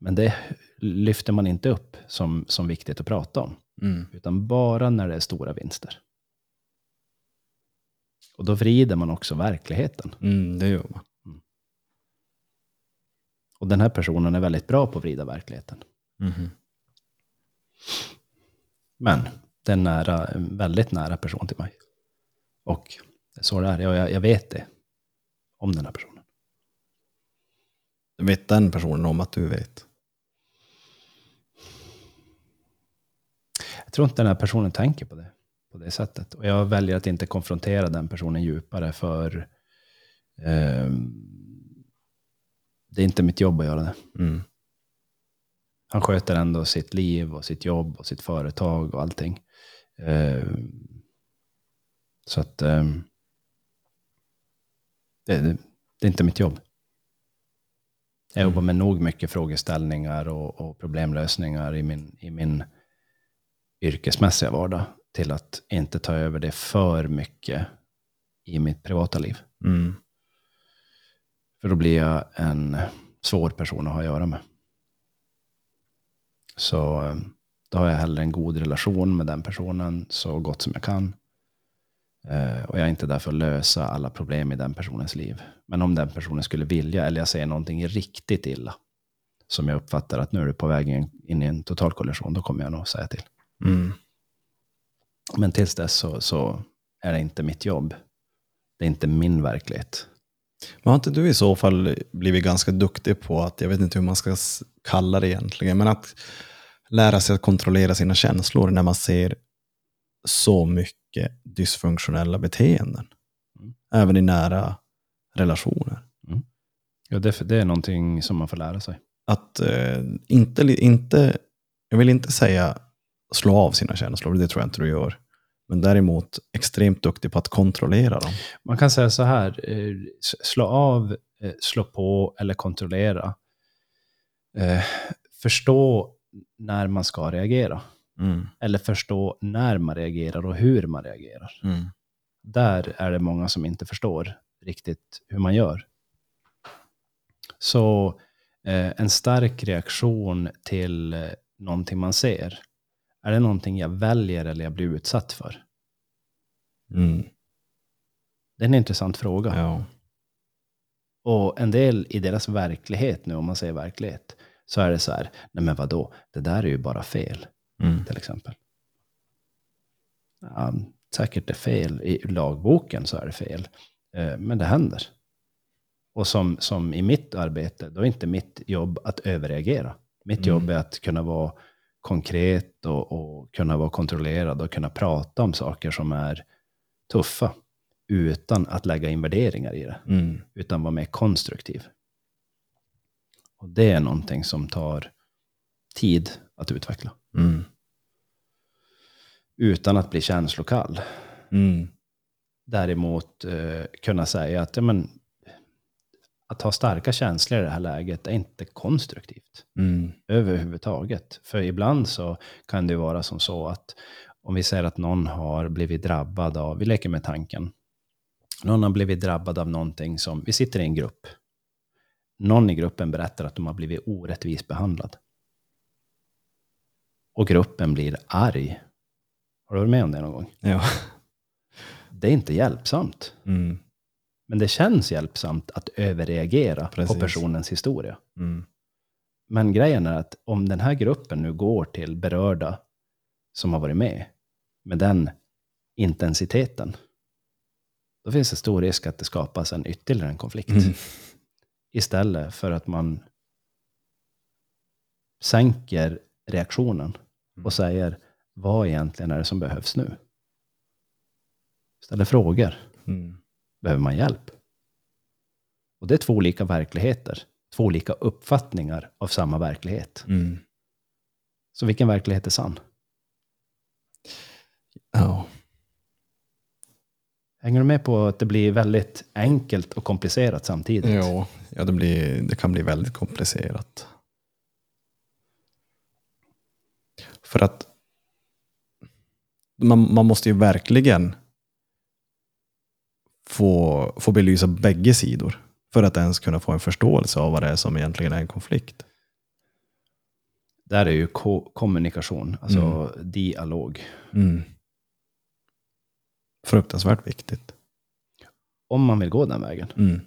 Men det lyfter man inte upp som, som viktigt att prata om, Mm. utan bara när det är stora vinster. Och då vrider man också verkligheten. Mm, det gör man. Och den här personen är väldigt bra på att vrida verkligheten. Mhm. Men det är en, nära, en väldigt nära person till mig. Och det är så det är. Jag, jag, vet det om den här personen. Vet den personen om att du vet? Jag tror inte den här personen tänker på det på det sättet. Och jag väljer att inte konfrontera den personen djupare för ehm, det är inte mitt jobb att göra det. Mm. Han sköter ändå sitt liv och sitt jobb och sitt företag och allting. Ehm, så att det, det, det är inte mitt jobb. Jag jobbar med nog mycket frågeställningar och, och problemlösningar i min, i min yrkesmässiga vardag till att inte ta över det för mycket i mitt privata liv. Mm. För då blir jag en svår person att ha att göra med. Så eh, då har jag hellre en god relation med den personen så gott som jag kan. Eh, Och jag är inte där för att lösa alla problem i den personens liv. Men om den personen skulle vilja, eller jag säger någonting riktigt illa, som jag uppfattar att nu är du på väg in, i en total kollision, då kommer jag nog säga till. Mm. Men tills dess så, så är det inte mitt jobb. Det är inte min verklighet. Men har inte du i så fall blivit ganska duktig på att, jag vet inte hur man ska kalla det egentligen, men att lära sig att kontrollera sina känslor när man ser så mycket dysfunktionella beteenden. Mm. Även i nära relationer. Ja, det, det är någonting som man får lära sig. Att eh, inte, inte, jag vill inte säga slå av sina känslor, det tror jag inte du gör. Men däremot extremt duktig på att kontrollera dem. Man kan säga så här, eh, slå av, eh, slå på eller kontrollera. Eh, Förstå när man ska reagera. Mm. Eller förstå när man reagerar och hur man reagerar. Mm. Där är det många som inte förstår riktigt hur man gör. Så eh, en stark reaktion till eh, någonting man ser. Är det någonting jag väljer eller jag blir utsatt för? Mm. Det är en intressant fråga. Ja. Och en del i deras verklighet nu, om man säger verklighet, så är det så här, nej men vadå, det där är ju bara fel, Mm. till exempel. Ja, säkert är fel. I lagboken så är det fel. Eh, Men det händer. Och som, som i mitt arbete, då är inte mitt jobb att överreagera. Mitt Mm. jobb är att kunna vara konkret och, och kunna vara kontrollerad och kunna prata om saker som är tuffa utan att lägga in värderingar i det, Mm. utan vara mer konstruktiv. Och det är någonting som tar tid att utveckla, Mm. utan att bli känslokall. Mm. Däremot eh, kunna säga att ja, men, att ha starka känslor i det här läget är inte konstruktivt Mm. överhuvudtaget. För ibland så kan det vara som så att om vi säger att någon har blivit drabbad av, vi leker med tanken, någon har blivit drabbad av någonting som, vi sitter i en grupp, någon i gruppen berättar att de har blivit orättvist behandlad. Och gruppen blir arg. Har du varit med om det någon gång? Ja. Det är inte hjälpsamt. Mm. Men det känns hjälpsamt att överreagera Precis. på personens historia. Mm. Men grejen är att om den här gruppen nu går till berörda som har varit med, med den intensiteten, då finns det stor risk att det skapas en ytterligare en konflikt. Mm. Istället för att man sänker reaktionen och säger, vad egentligen är det som behövs nu? Ställer frågor. Mm. behöver man hjälp. Och det är två olika verkligheter. Två olika uppfattningar av samma verklighet. Mm. Så vilken verklighet är sann? Ja. Hänger du med på att det blir väldigt enkelt och komplicerat samtidigt? Ja, ja det, blir, det kan bli väldigt komplicerat. För att man, man måste ju verkligen få, få belysa bägge sidor för att ens kunna få en förståelse av vad det är som egentligen är en konflikt. Där är ju ko- kommunikation, alltså dialog. Mm. Fruktansvärt viktigt. Om man vill gå den vägen. Mm.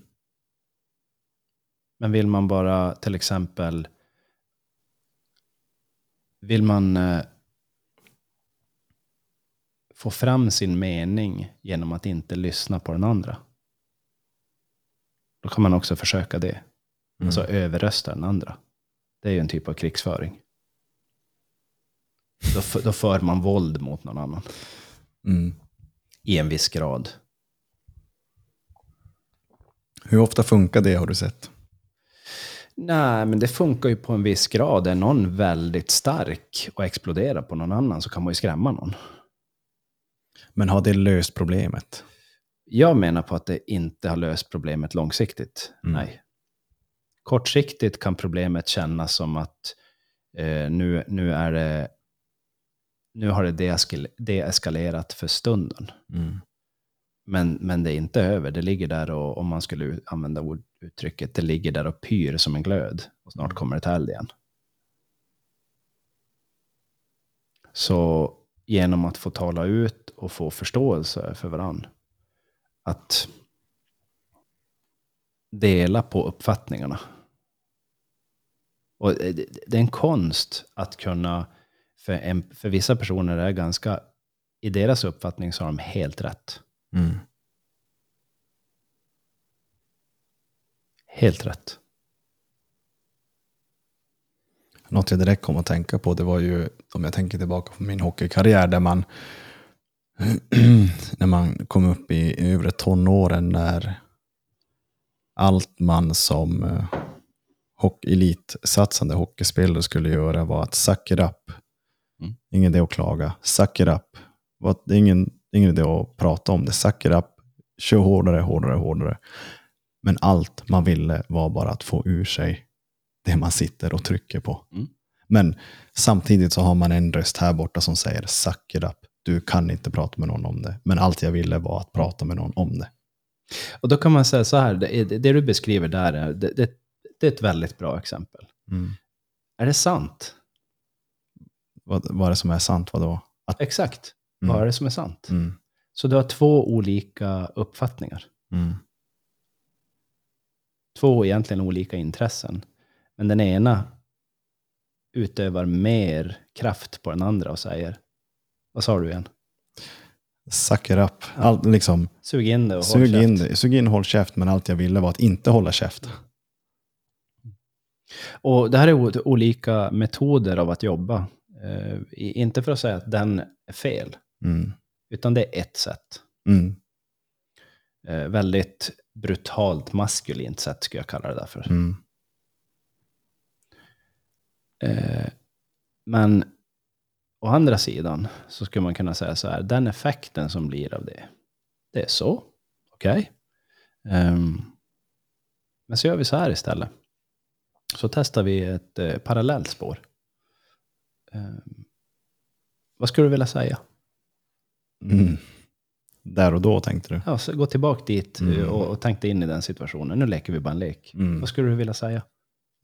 Men vill man bara till exempel... Vill man eh, få fram sin mening genom att inte lyssna på den andra? Då kan man också försöka det. Mm. Alltså överrösta den andra. Det är ju en typ av krigsföring. <laughs> Då, då för man våld mot någon annan. Mm. I en viss grad. Hur ofta funkar det har du sett? Nej, men det funkar ju på en viss grad. Är någon väldigt stark och exploderar på någon annan så kan man ju skrämma någon. Men har det löst problemet? Jag menar på att det inte har löst problemet långsiktigt. Mm. Nej. Kortsiktigt kan problemet kännas som att eh, nu, nu, är det, nu har det deeskal- deeskalerat för stunden. Mm. Men, men det är inte över. Det ligger där och, om man skulle använda ord, uttrycket, det ligger där och pyr som en glöd. Och snart kommer det till eld igen. Så genom att få tala ut och få förståelse för varandra. Att dela på uppfattningarna. Och det, det- det är en konst att kunna, för, en, för vissa personer är det ganska, i deras uppfattning så har de helt rätt. Mm. Helt rätt. Något jag direkt kom att tänka på det var ju, om jag tänker tillbaka på min hockeykarriär, där man <clears throat> när man kom upp i övre tonåren när allt man som eh, hock- elitsatsande hockeyspelare skulle göra var att suck it up. Mm. Ingen idé att klaga. Suck it up. Det är ingen, ingen idé att prata om det. Suck it up. Kör hårdare, hårdare, hårdare. Men allt man ville var bara att få ur sig det man sitter och trycker på. Mm. Men samtidigt så har man en röst här borta som säger suck it up. Du kan inte prata med någon om det. Men allt jag ville var att prata med någon om det. Och då kan man säga så här, det, det det du beskriver där, är, det, det, det är ett väldigt bra exempel. Är det sant? Vad, vad är det som är sant? Vadå? Att, Exakt. Mm. Vad är det som är sant? mm, Så du har två olika uppfattningar. mm, Två egentligen olika intressen. Men den ena utövar mer kraft på den andra och säger, vad sa du igen? Suck it up. Allt, liksom, Sug in det och håll sug, käft. in, det. sug in, håll käft, men allt jag ville var att inte hålla käft. Och det här är olika metoder av att jobba. I- inte för att säga att den är fel, Mm. utan det är ett sätt. Mm. Eh, väldigt brutalt maskulint sätt skulle jag kalla det där för. Mm. Eh, men å andra sidan så skulle man kunna säga så här, den effekten som blir av det, det är så, okej. Ehm, men så gör vi så här istället. Så testar vi ett eh, parallellt spår. Ehm, vad skulle du vilja säga? Mm. Där och då tänkte du? Ja, så gå tillbaka dit eh, Mm. och, och tänk dig in i den situationen. Nu leker vi bara en lek. Mm. Vad skulle du vilja säga?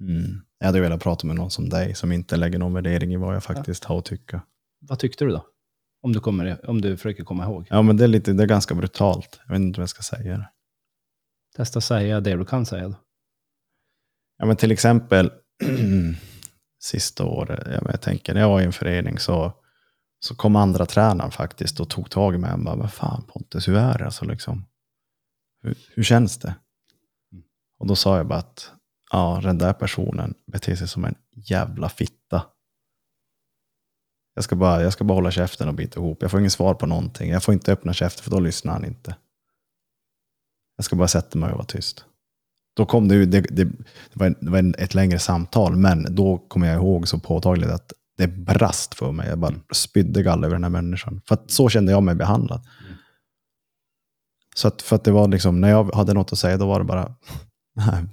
Mm. Jag hade velat prata med någon som dig som inte lägger någon värdering i vad jag faktiskt har att tycka. Vad tyckte du då? Om du, kommer, om du försöker komma ihåg. Ja, men det är, lite, det är ganska brutalt. Jag vet inte vad jag ska säga. det. Testa säga det du kan säga då. Ja, men till exempel <clears throat> sista året, jag tänker när jag var i en förening så, så kom andra tränaren faktiskt och tog tag i mig och bara, vad fan Pontus, hur är det? Alltså, liksom, hur, hur känns det? Och då sa jag bara att ja, den där personen beter sig som en jävla fitta. Jag ska, bara, jag ska bara hålla käften och bita ihop. Jag får inget svar på någonting. Jag får inte öppna käften för då lyssnar han inte. Jag ska bara sätta mig och vara tyst. Då kom det det, det, det var, ett längre samtal, men då kommer jag ihåg så påtagligt att det brast för mig. Jag bara spydde galla över den här människan. För att så kände jag mig behandlad. Så att, för att det var liksom, när jag hade något att säga, då var det bara, nej,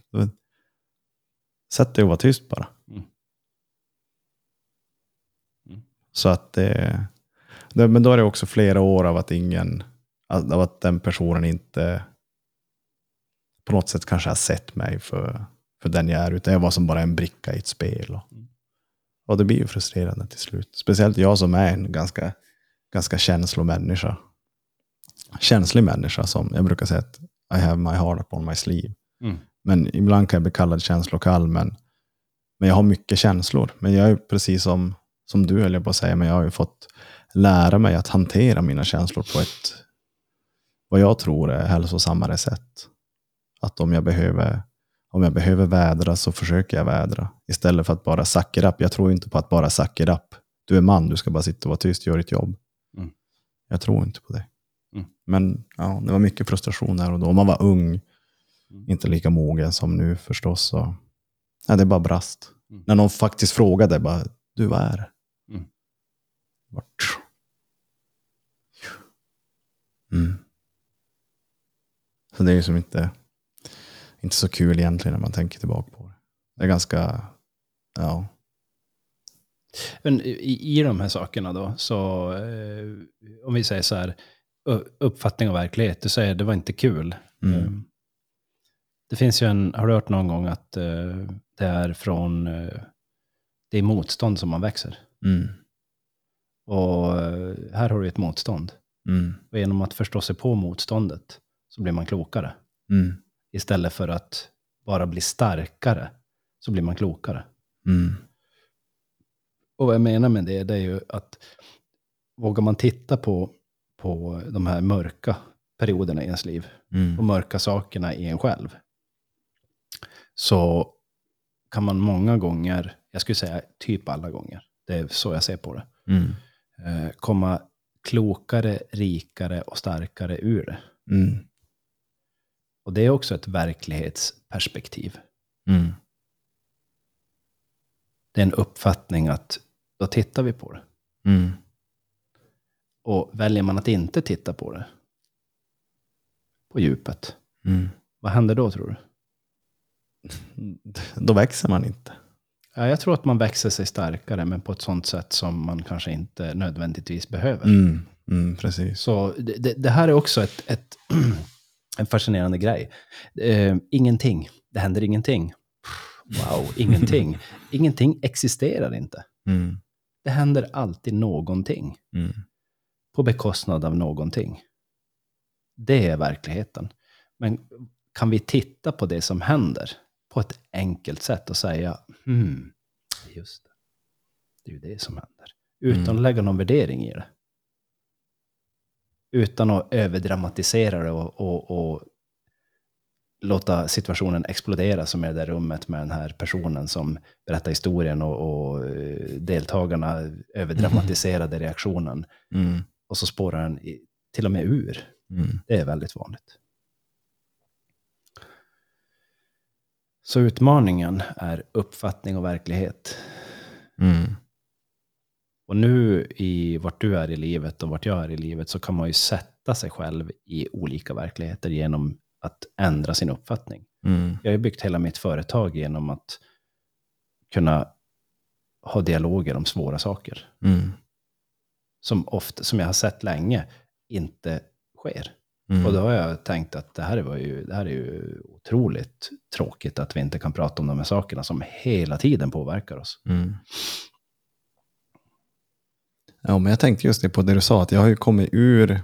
sätt dig och var tyst bara. Mm. Mm. Så att det, det, men då är det också flera år av att ingen, av att den personen inte på något sätt kanske har sett mig för, för den jag är, utan jag var som bara en bricka i ett spel. Och, Mm. och det blir ju frustrerande till slut. Speciellt jag som är en ganska, ganska känslomänniska. Känslig människa som jag brukar säga att I have my heart upon my sleeve. Mm. Men ibland kan jag bli kallad känslokall, men, men jag har mycket känslor. Men jag är precis som, som du höll jag på att säga, men jag har ju fått lära mig att hantera mina känslor på ett, vad jag tror är hälsosammare sätt. Att om jag behöver, om jag behöver vädra så försöker jag vädra. Istället för att bara suck it up. Jag tror inte på att bara suck it up. Du är man, du ska bara sitta och vara tyst, gör ditt jobb. Mm. Jag tror inte på det. Mm. Men ja, det var mycket frustration där och då. Man var ung, Mm. inte lika mogen som nu förstås. Så, ja, det bara brast. Mm. När någon faktiskt frågade, bara, du vad är det? Mm. Vart? Mm. Så det är ju som inte, inte så kul egentligen när man tänker tillbaka på det. Det är ganska, ja. Men i, i de här sakerna då, så eh, om vi säger så här, uppfattning av verklighet, du säger det var inte kul. Mm. Eh, Det finns ju en, har du hört någon gång att eh, det är från, eh, det är motstånd som man växer. Mm. Och här har du ett motstånd. Mm. Och genom att förstå sig på motståndet så blir man klokare. Mm. Istället för att bara bli starkare så blir man klokare. Mm. Och vad jag menar med det, det är ju att vågar man titta på, på de här mörka perioderna i ens liv Mm. och mörka sakerna i en själv, så kan man många gånger, jag skulle säga typ alla gånger, det är så jag ser på det, Mm. eh, komma klokare, rikare och starkare ur det. Mm. Och det är också ett verklighetsperspektiv. Mm. Det är en uppfattning att då tittar vi på det. Mm. Och väljer man att inte titta på det, på djupet, Mm. vad händer då tror du? <laughs> Då växer man inte. Ja, jag tror att man växer sig starkare, men på ett sånt sätt som man kanske inte nödvändigtvis behöver. Mm. Mm. Precis. Så det, det, här är också ett, ett, <clears throat> en fascinerande grej. Eh, ingenting. Det händer ingenting. Wow, ingenting. <laughs> ingenting existerar inte. Mm. Det händer alltid någonting Mm. på bekostnad av någonting. Det är verkligheten. Men kan vi titta på det som händer på ett enkelt sätt och säga, hmm, just det. Det är ju det som händer. Utan Mm. att lägga någon värdering i det. Utan att överdramatisera det och, och, och låta situationen explodera som är det där rummet med den här personen som berättar historien och, och eh, deltagarna överdramatiserade reaktionen. Mm. Och så spårar den till och med ur. Mm. Det är väldigt vanligt. Så utmaningen är uppfattning och verklighet. Mm. Och nu i vart du är i livet och vart jag är i livet så kan man ju sätta sig själv i olika verkligheter genom att ändra sin uppfattning. Mm. Jag har ju byggt hela mitt företag genom att kunna ha dialoger om svåra saker. Mm. Som, ofta, som jag har sett länge inte sker. Mm. Och då har jag tänkt att det här, var ju, det här är ju otroligt tråkigt att vi inte kan prata om de här sakerna som hela tiden påverkar oss. Mm. Ja, men jag tänkte just det på det du sa, att jag har ju kommit ur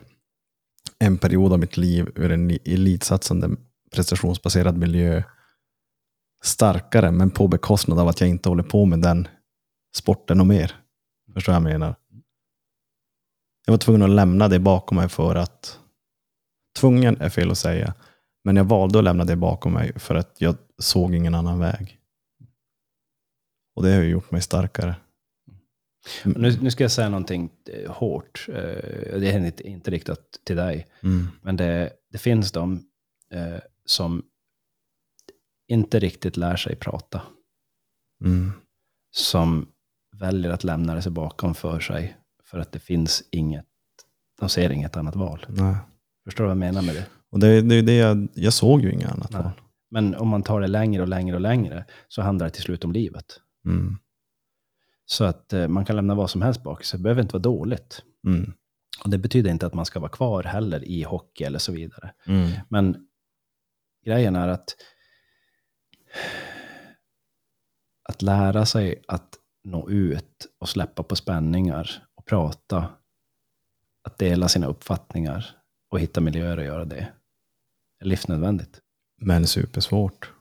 en period av mitt liv ur en elitsatsande prestationsbaserad miljö starkare, men på bekostnad av att jag inte håller på med den sporten och mer. Förstår vad jag menar? Jag var tvungen att lämna det bakom mig för att, tvungen är fel att säga, men jag valde att lämna det bakom mig för att jag såg ingen annan väg. Och det har ju gjort mig starkare. Nu, nu ska jag säga någonting eh, hårt. Eh, Det är inte, inte riktat till dig. Mm. Men det, det finns de eh, som inte riktigt lär sig prata. Mm. Som väljer att lämna det sig bakom för sig. För att det finns inget, de ser inget annat val. Nej. Förstår du vad jag menar med det? Och det, det det jag, jag såg ju inget annat Nej. val. Men om man tar det längre och längre och längre så handlar det till slut om livet. Mm. Så att eh, man kan lämna vad som helst bak sig. Det behöver inte vara dåligt. Mm. Och det betyder inte att man ska vara kvar heller i hockey eller så vidare. Mm. Men grejen är att att lära sig att nå ut och släppa på spänningar och prata, att dela sina uppfattningar och hitta miljöer att göra det, är livsnödvändigt. Men supersvårt.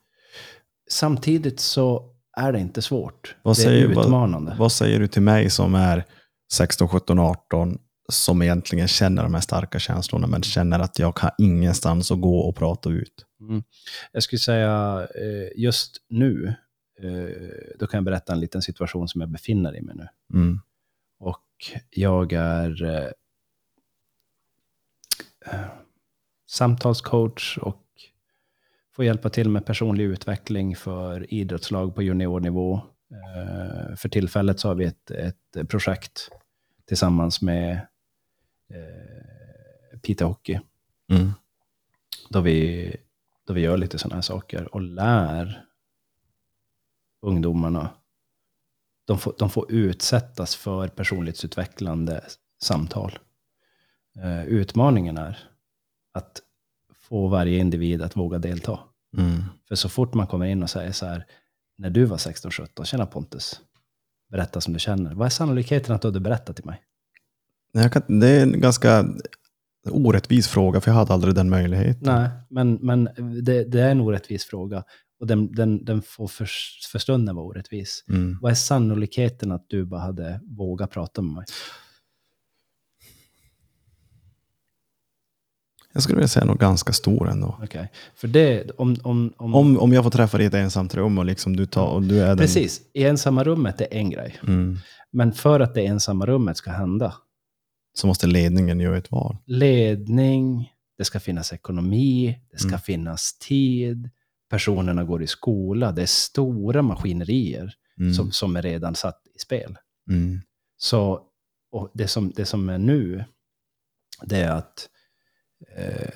Samtidigt så är det inte svårt. Vad det är säger- vad- utmanande. Vad säger du till mig som är 16, 17, 18 som egentligen känner de här starka känslorna men känner att jag har ingenstans att gå och prata ut? Mm. Jag skulle säga eh, just nu, eh, då kan jag berätta en liten situation som jag befinner mig nu. Mm. Och jag är eh, samtalscoach och får hjälpa till med personlig utveckling för idrottslag på juniornivå. Eh, för tillfället så har vi ett, ett projekt tillsammans med eh, Piteå Hockey Mm. då vi, då vi gör lite sådana här saker och lär ungdomarna. De får, de får utsättas för personlighetsutvecklande samtal. Eh, utmaningen är att få varje individ att våga delta. Mm. För så fort man kommer in och säger så här, när du var 16-17, tjena Pontus, berätta som du känner. Vad är sannolikheten att du hade berättat till mig? Kan, det är en ganska orättvis fråga, för jag hade aldrig den möjligheten. Nej, men, men det, det är en orättvis fråga. Och den, den, den får för, för stunden vara orättvis. Mm. Vad är sannolikheten att du bara hade vågat prata med mig? Jag skulle vilja säga nog ganska stor ändå. Okej. För det, om... om, om, Om, om jag får träffa dig i ett ensamt rum och, liksom du, tar, och du är den... precis, i ensamma rummet är en grej. Mm. Men för att det ensamma rummet ska hända, Så måste ledningen göra ett val. ledning, det ska finnas ekonomi, det ska Mm. finnas tid, personerna går i skola, det är stora maskinerier Mm. som, som är redan satt i spel. Mm. Så och det, som, det som är nu, det är att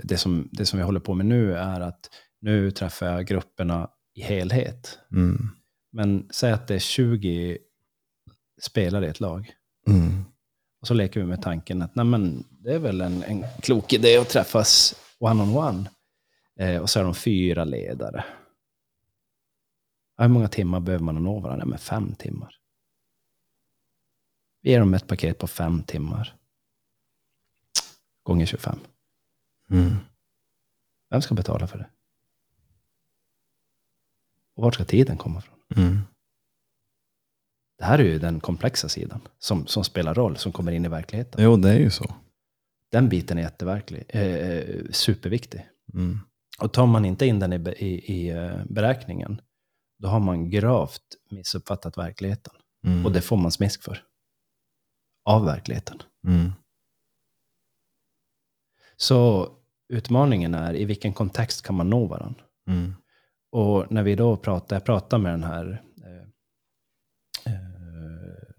det, som, det som vi håller på med nu är att nu träffar jag grupperna i helhet. Mm. Men säg att det är 20 spelare i ett lag. Mm. Och så leker vi med tanken att nej men, det är väl en, en klok idé att träffas one-on-one. Eh, och så är de fyra ledare. Hur många timmar behöver man nå varandra? Men fem timmar. Vi ger dem ett paket på fem timmar. Gånger 25. Mm. Vem ska betala för det? Och vart ska tiden komma ifrån? Mm. Det här är ju den komplexa sidan som, som spelar roll, som kommer in i verkligheten. Jo, det är ju så. Den biten är jätteverklig, eh, superviktig. Mm. Och tar man inte in den i, i, i eh, beräkningen, då har man gravt missuppfattat verkligheten. Mm. Och det får man smisk för. Av verkligheten. Mm. Så utmaningen är, i vilken kontext kan man nå varandra? Mm. Och när vi då pratar, jag pratar med den här eh, eh,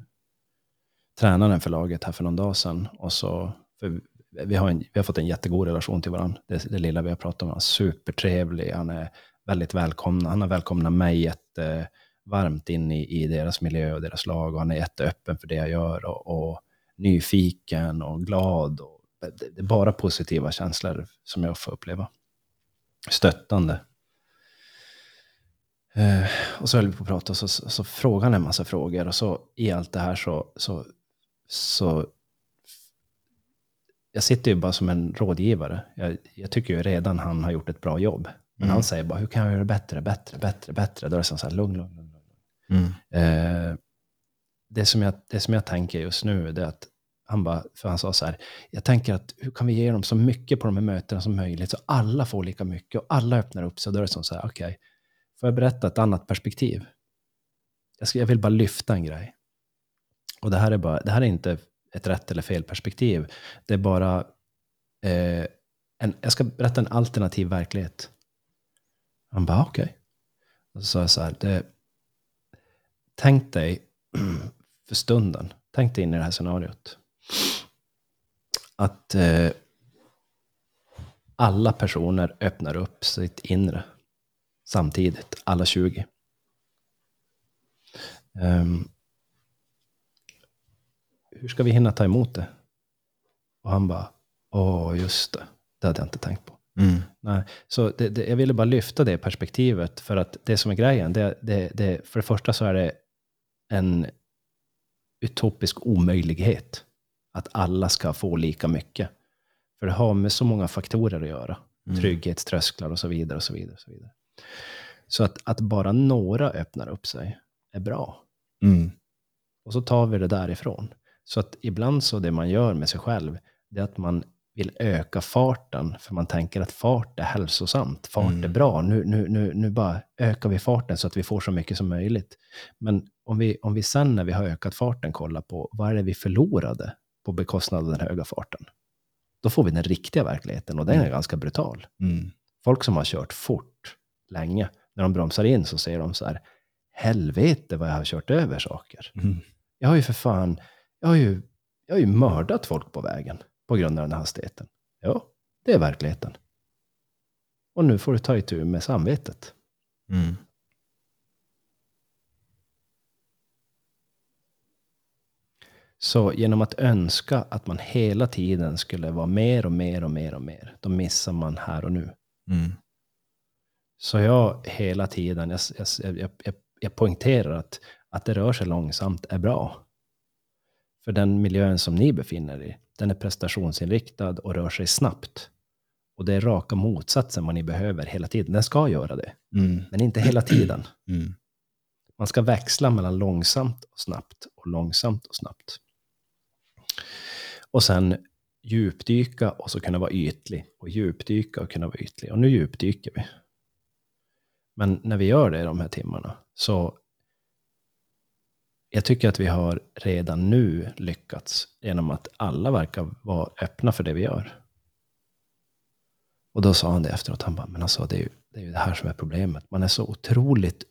tränaren för laget här för någon dag sedan. Och så, för vi, har en, vi har fått en jättegod relation till varandra. Det, det lilla vi har pratat om. Han är supertrevlig, han är väldigt välkomna. Han har välkomnat mig jättevarmt in i, i deras miljö och deras lag. Och han är jätteöppen för det jag gör. Och, och nyfiken och glad. Och, det, är bara positiva känslor som jag får uppleva. Stöttande. Eh, och så höll vi på att prata och så, så, så frågade han en massa frågor. Och så i allt det här så, så, så jag sitter ju bara som en rådgivare. Jag, jag tycker ju redan han har gjort ett bra jobb. Men Mm. han säger bara, hur kan jag göra det bättre, bättre, bättre, bättre? Då är det som så här, lugn, lugn, lugn. lugn. Mm. Eh, det, som jag, det som jag tänker just nu, är att han bara, för han sa så här, jag tänker att hur kan vi ge dem så mycket på de här mötena som möjligt, så alla får lika mycket och alla öppnar upp sig. Och då är det som så här, okej, får jag berätta ett annat perspektiv? Jag, ska, jag vill bara lyfta en grej. Och det här är, bara, det här är inte ett rätt eller fel perspektiv. Det är bara, eh, en, jag ska berätta en alternativ verklighet. Han bara, okej. Och så sa jag så här, det, tänk dig <clears throat> för stunden, tänk dig in i det här scenariot. Att eh, alla personer öppnar upp sitt inre samtidigt, alla 20. Ehm, hur ska vi hinna ta emot det? Och han bara, åh just det, det hade jag inte tänkt på. Mm. Nej, så det, det, jag ville bara lyfta det perspektivet för att det som är grejen, det, det, det, för det första så är det en utopisk omöjlighet att alla ska få lika mycket. För det har med så många faktorer att göra. Mm. Trygghetströsklar och så vidare. och Så vidare, och så vidare. Så att, att bara några öppnar upp sig är bra. Mm. Och så tar vi det därifrån. Så att ibland så det man gör med sig själv, det är att man vill öka farten, för man tänker att fart är hälsosamt. Fart Mm. är bra. Nu, nu, nu, nu bara ökar vi farten så att vi får så mycket som möjligt. Men om vi, om vi sen när vi har ökat farten kollar på vad är det vi förlorade på bekostnad av den höga farten, då får vi den riktiga verkligheten och den är Mm. ganska brutal. Mm. Folk som har kört fort länge, när de bromsar in så säger de så här, helvete vad jag har kört över saker. Mm. Jag har ju för fan, jag har ju, jag har ju mördat folk på vägen på grund av den här hastigheten. Ja, det är verkligheten. Och nu får du ta itu med samvetet. Mm. Så genom att önska att man hela tiden skulle vara mer och mer och mer och mer, då missar man här och nu. Mm. Så jag hela tiden, jag, jag, jag, jag, poängterar att, att det rör sig långsamt är bra. För den miljön som ni befinner er i, den är prestationsinriktad och rör sig snabbt. Och det är raka motsatsen vad ni behöver hela tiden. Den ska göra det, Mm. men inte hela tiden. Mm. Man ska växla mellan långsamt och snabbt och långsamt och snabbt. Och sen djupdyka och så kunna vara ytlig. Och djupdyka och kunna vara ytlig. Och nu djupdyker vi. Men när vi gör det i de här timmarna så jag tycker att vi har redan nu lyckats genom att alla verkar vara öppna för det vi gör. Och då sa han det efteråt, han bara, men alltså det är ju det, är ju det här som är problemet. Man är så otroligt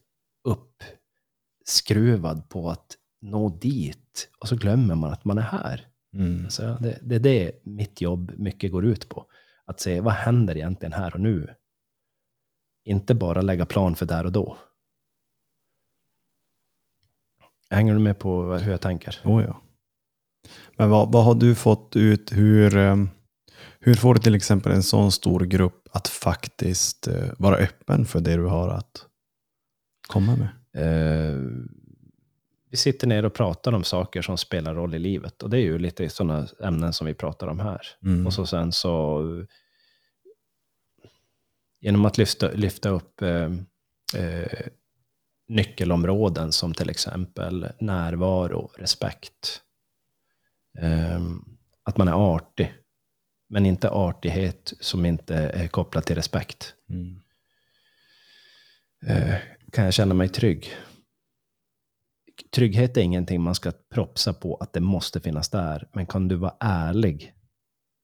uppskruvad på att nå dit och så glömmer man att man är här. Mm. Så det, det är det mitt jobb mycket går ut på. Att se vad händer egentligen här och nu. Inte bara lägga plan för där och då. Hänger du med på hur jag tänker? Oh, ja. Men vad, vad har du fått ut? Hur, eh, hur får du till exempel en sån stor grupp att faktiskt eh, vara öppen för det du har att komma med? Eh, vi sitter ner och pratar om saker som spelar roll i livet. Och det är ju lite sådana ämnen som vi pratar om här. Mm. Och så sen så genom att lyfta, lyfta upp eh, eh, nyckelområden som till exempel närvaro, respekt. Eh, att man är artig. Men inte artighet som inte är kopplad till respekt. Mm. Eh, kan jag känna mig trygg? Trygghet är ingenting man ska propsa på att det måste finnas där. Men kan du vara ärlig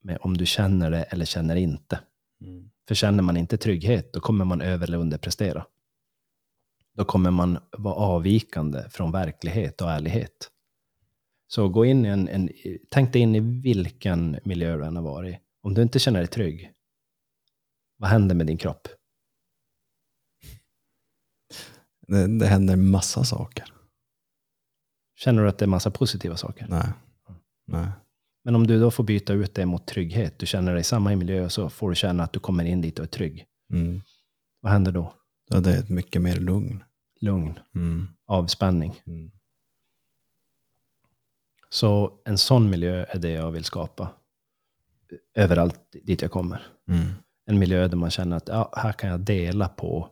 med om du känner det eller känner inte? Mm. För känner man inte trygghet, då kommer man över eller underprestera. Då kommer man vara avvikande från verklighet och ärlighet. Så gå in i en, en tänk dig in i vilken miljö du än har varit. Om du inte känner dig trygg, vad händer med din kropp? Det, det händer massa saker. Känner du att det är massa positiva saker? Nej. Nej. Men om du då får byta ut det mot trygghet, du känner dig samma i miljö och så får du känna att du kommer in dit och är trygg. Mm. Vad händer då? Det är ett mycket mer lugn. Lugn, Mm. avspänning. Mm. Så en sån miljö är det jag vill skapa. Överallt dit jag kommer. Mm. En miljö där man känner att ja, här kan jag dela på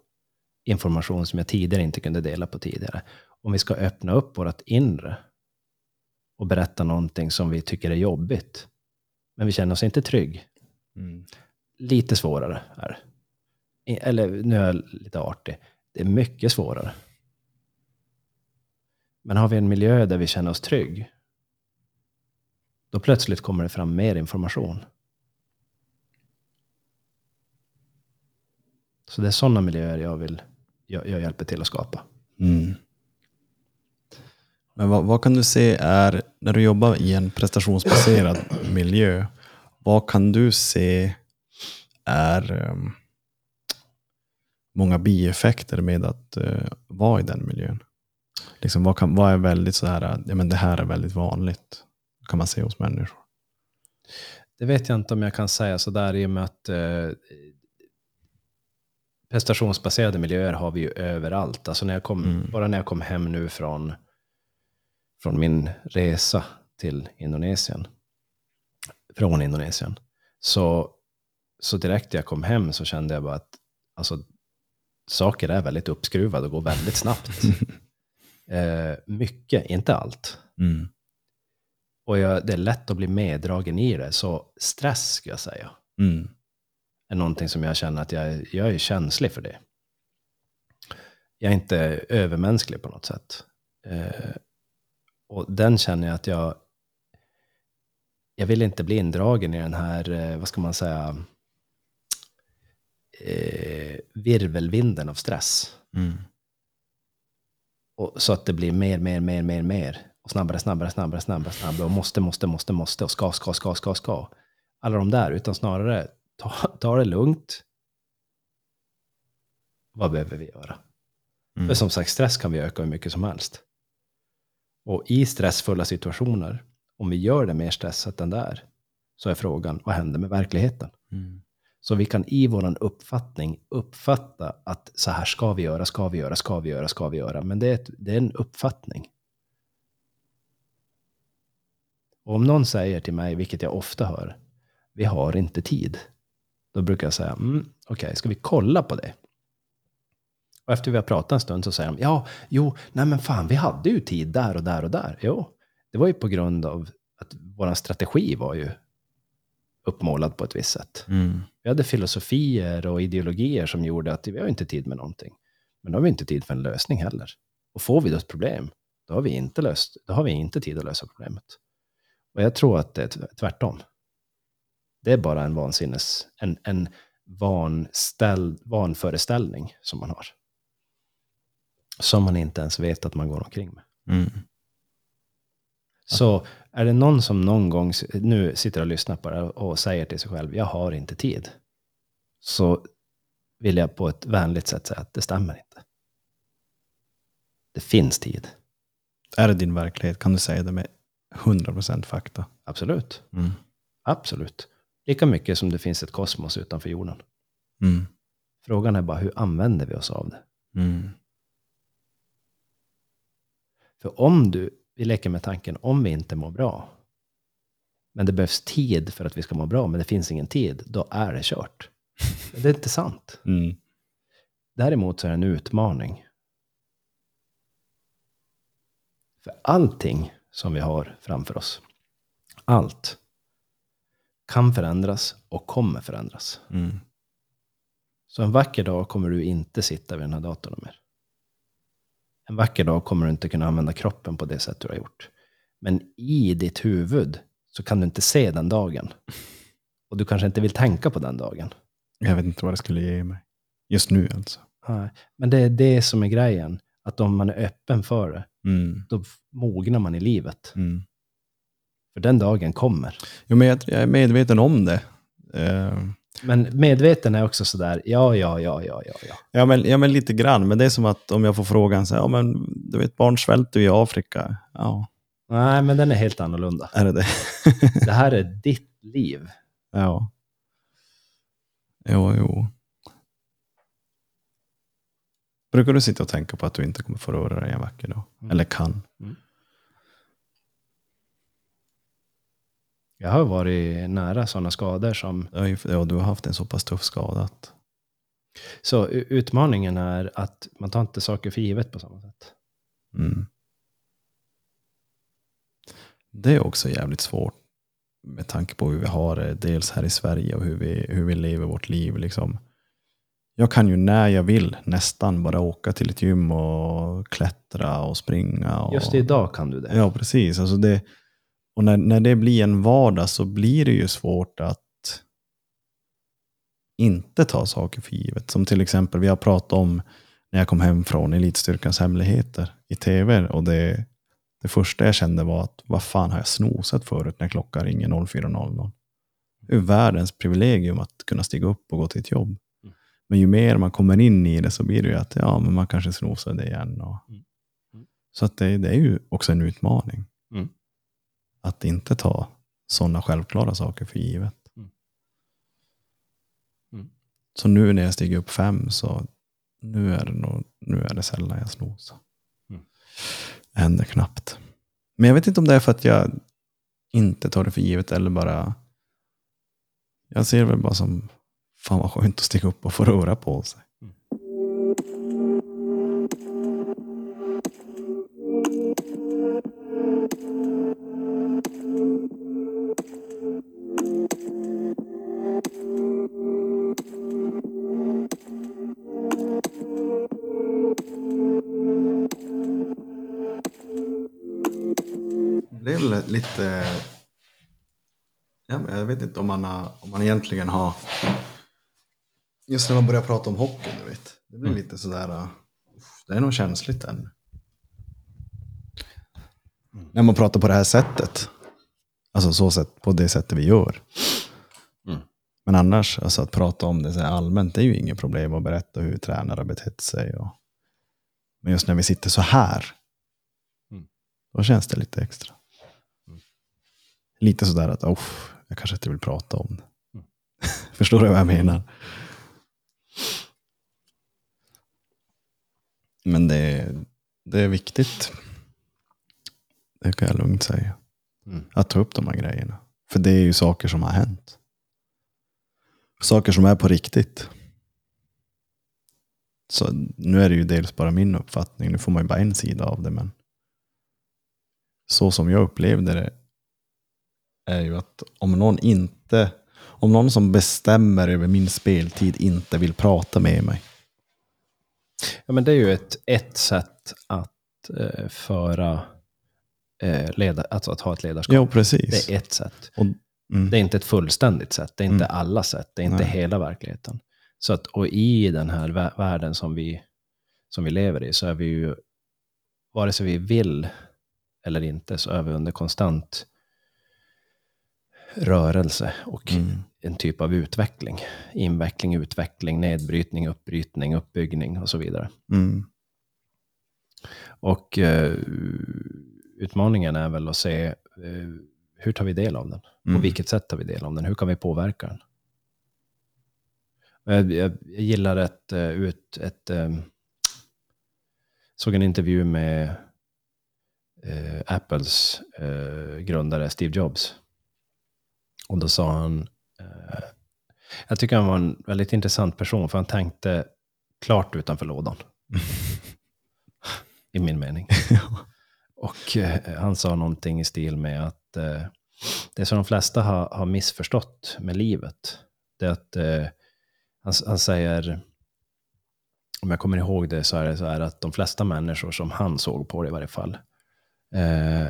information som jag tidigare inte kunde dela på tidigare. Om vi ska öppna upp vårt inre och berätta någonting som vi tycker är jobbigt, men vi känner oss inte trygg. Mm. Lite svårare är Eller nu är jag lite artig. Det är mycket svårare. Men har vi en miljö där vi känner oss trygg, då plötsligt kommer det fram mer information. Så det är sådana miljöer jag vill, jag, jag hjälper till att skapa. Mm. Men vad, vad kan du se är, när du jobbar i en prestationsbaserad <clears throat> miljö, vad kan du se är um, många bieffekter med att eh, vara i den miljön? Liksom, vad, kan, vad är väldigt så här, ja, men det här är väldigt vanligt, kan man se hos människor? Det vet jag inte om jag kan säga sådär i och med att eh, prestationsbaserade miljöer har vi ju överallt. Alltså när jag kom, Mm. Bara när jag kom hem nu från, från min resa till Indonesien, från Indonesien, så, så direkt jag kom hem så kände jag bara att alltså, saker är väldigt uppskruvade och går väldigt snabbt. <laughs> eh, mycket, inte allt. Mm. Och jag, det är lätt att bli meddragen i det, så stress ska jag säga Mm. är någonting som jag känner att jag, jag är känslig för det. Jag är inte övermänsklig på något sätt. Eh, och den känner jag att jag... Jag vill inte bli indragen i den här, eh, vad ska man säga, eh, virvelvinden av stress. Mm. Och, så att det blir mer, mer, mer, mer, mer. Och snabbare, snabbare, snabbare, snabbare, snabbare. Och måste, måste, måste, måste. Och ska, ska, ska, ska, ska. Alla de där. Utan snarare, ta, ta det lugnt. Vad behöver vi göra? Mm. För som sagt, stress kan vi öka hur mycket som helst. Och i stressfulla situationer, om vi gör det mer stressat än där, så är frågan, vad händer med verkligheten? Mm. Så vi kan i våran uppfattning uppfatta att så här ska vi göra, ska vi göra, ska vi göra, ska vi göra. Men det är, ett, det är en uppfattning. Och om någon säger till mig, vilket jag ofta hör, vi har inte tid. Då brukar jag säga, mm, okej, ska vi kolla på det? Och efter vi har pratat en stund så säger de, ja, jo, nej men fan, vi hade ju tid där och där och där. Jo, det var ju på grund av att vår strategi var ju uppmålad på ett visst sätt. Mm. Vi hade filosofier och ideologier som gjorde att vi har inte tid med någonting. Men då har vi inte tid för en lösning heller. Och får vi då ett problem, då har vi inte, löst, då har vi inte tid att lösa problemet. Och jag tror att det är tvärtom. Det är bara en vansinnes, en, en vanställ, vanföreställning som man har. Som man inte ens vet att man går omkring med. Mm. Så är det någon som någon gång nu sitter och lyssnar på det och säger till sig själv, jag har inte tid. Så vill jag på ett vänligt sätt säga att det stämmer inte. Det finns tid, Är det din verklighet kan du säga det med 100% fakta. absolut. Mm. Absolut. Lika mycket som det finns ett kosmos utanför jorden. Mm. Frågan är bara hur använder vi oss av det? Mm. För om du, vi leker med tanken, om vi inte mår bra, men det behövs tid för att vi ska må bra, men det finns ingen tid, då är det kört. Men det är inte sant. <laughs> Mm. Däremot så är det en utmaning. För allting som vi har framför oss, allt, kan förändras och kommer förändras. Mm. Så en vacker dag kommer du inte sitta vid den här datorn mer. En vacker dag kommer du inte kunna använda kroppen på det sätt du har gjort. Men i ditt huvud så kan du inte se den dagen. Och du kanske inte vill tänka på den dagen. Jag vet inte vad det skulle ge mig. Just nu alltså. Nej, Men det är det som är grejen. Att om man är öppen för det, Mm. då mognar man i livet. Mm. För den dagen kommer. Jo, men jag, jag är medveten om det. Eh, Men medveten är också sådär, ja, ja, ja, ja, ja, ja. ja, men, ja, men lite grann. Men det är som att om jag får frågan, så här, ja, men, du vet, barn svälter ju i Afrika. Ja, Nej, men den är helt annorlunda. är det det? <laughs> Det här är ditt liv. ja. Jo, jo. Brukar du sitta och tänka på att du inte kommer få röra dig en vacker dag? Mm. Eller kan? Jag har varit nära sådana skador som... Ja, du har haft en så pass tuff skada att... Så utmaningen är att man tar inte saker för givet på samma sätt. Mm. Det är också jävligt svårt med tanke på hur vi har det, dels här i Sverige och hur vi, hur vi lever vårt liv. Liksom. Jag kan ju när jag vill nästan bara åka till ett gym och klättra och springa. Och, Just idag kan du det. Ja, precis. Alltså det, och när, när det blir en vardag så blir det ju svårt att inte ta saker för givet. Som till exempel, vi har pratat om när jag kom hem från Elitstyrkans hemligheter i tv. Och det, det första jag kände var att vad fan har jag snosat förut när klockan ringer 04.00? Det är världens privilegium att kunna stiga upp och gå till ett jobb. Mm. Men ju mer man kommer in i det så blir det ju att ja, men man kanske snosar det igen. Och, Mm. Mm. Så att det, det är ju också en utmaning. Att inte ta sådana självklara saker för givet. Mm. Mm. Så nu när jag stiger upp fem så nu är det, nog, nu är det sällan jag snosar. Mm. Det händer knappt. Men jag vet inte om det är för att jag inte tar det för givet eller bara jag ser det väl bara som fan vad skönt att stiga upp och få röra på sig. Det är väl lite... Ja, jag vet inte om man, har, om man egentligen har... Just när man börjar prata om hockey, du vet. Det blir lite sådär... uh, Det är nog känsligt än. När man pratar på det här sättet. Alltså så sätt, på det sättet vi gör. Mm. Men annars, alltså att prata om det så allmänt, det är ju inget problem att berätta hur tränare har betett sig. Och... Men just när vi sitter så här, Mm. då känns det lite extra. Mm. Lite sådär att, oh, jag kanske inte vill prata om det. Mm. <laughs> Förstår du vad jag menar? Men det, är- det är viktigt. Det kan jag lugnt säga. Mm. Att ta upp de här grejerna. För det är ju saker som har hänt. Saker som är på riktigt. Så nu är det ju dels bara min uppfattning. Nu får man ju bara en sida av det. Men så som jag upplevde det är ju att om någon inte om någon som bestämmer över min speltid inte vill prata med mig. Ja, men det är ju ett, ett sätt att eh, föra, eh, leda, alltså att ha ett ledarskap. Ja, precis. Det är ett sätt. Och, mm, Det är inte ett fullständigt sätt. Det är inte Mm. alla sätt. Det är inte Nej. hela verkligheten. Så att, och i den här vä- världen som vi, som vi lever i så är vi ju, vare sig vi vill eller inte, så är vi under konstant rörelse och mm, en typ av utveckling. Inveckling, utveckling, nedbrytning, uppbrytning, uppbyggning och så vidare. mm, Och eh, utmaningen är väl att se eh, hur tar vi del av den? På mm. vilket sätt tar vi del av den? Hur kan vi påverka den? Jag, jag, jag gillar ett, eh, ut, ett eh, såg en intervju med eh, Apples eh, grundare Steve Jobs. Och då sa han, eh, jag tycker han var en väldigt intressant person för han tänkte klart utanför lådan. <laughs> I min mening. Och eh, han sa någonting i stil med att eh, det som de flesta har, har missförstått med livet, det är att eh, han, han säger, om jag kommer ihåg det, så är det så här att de flesta människor som han såg på det i varje fall, eh,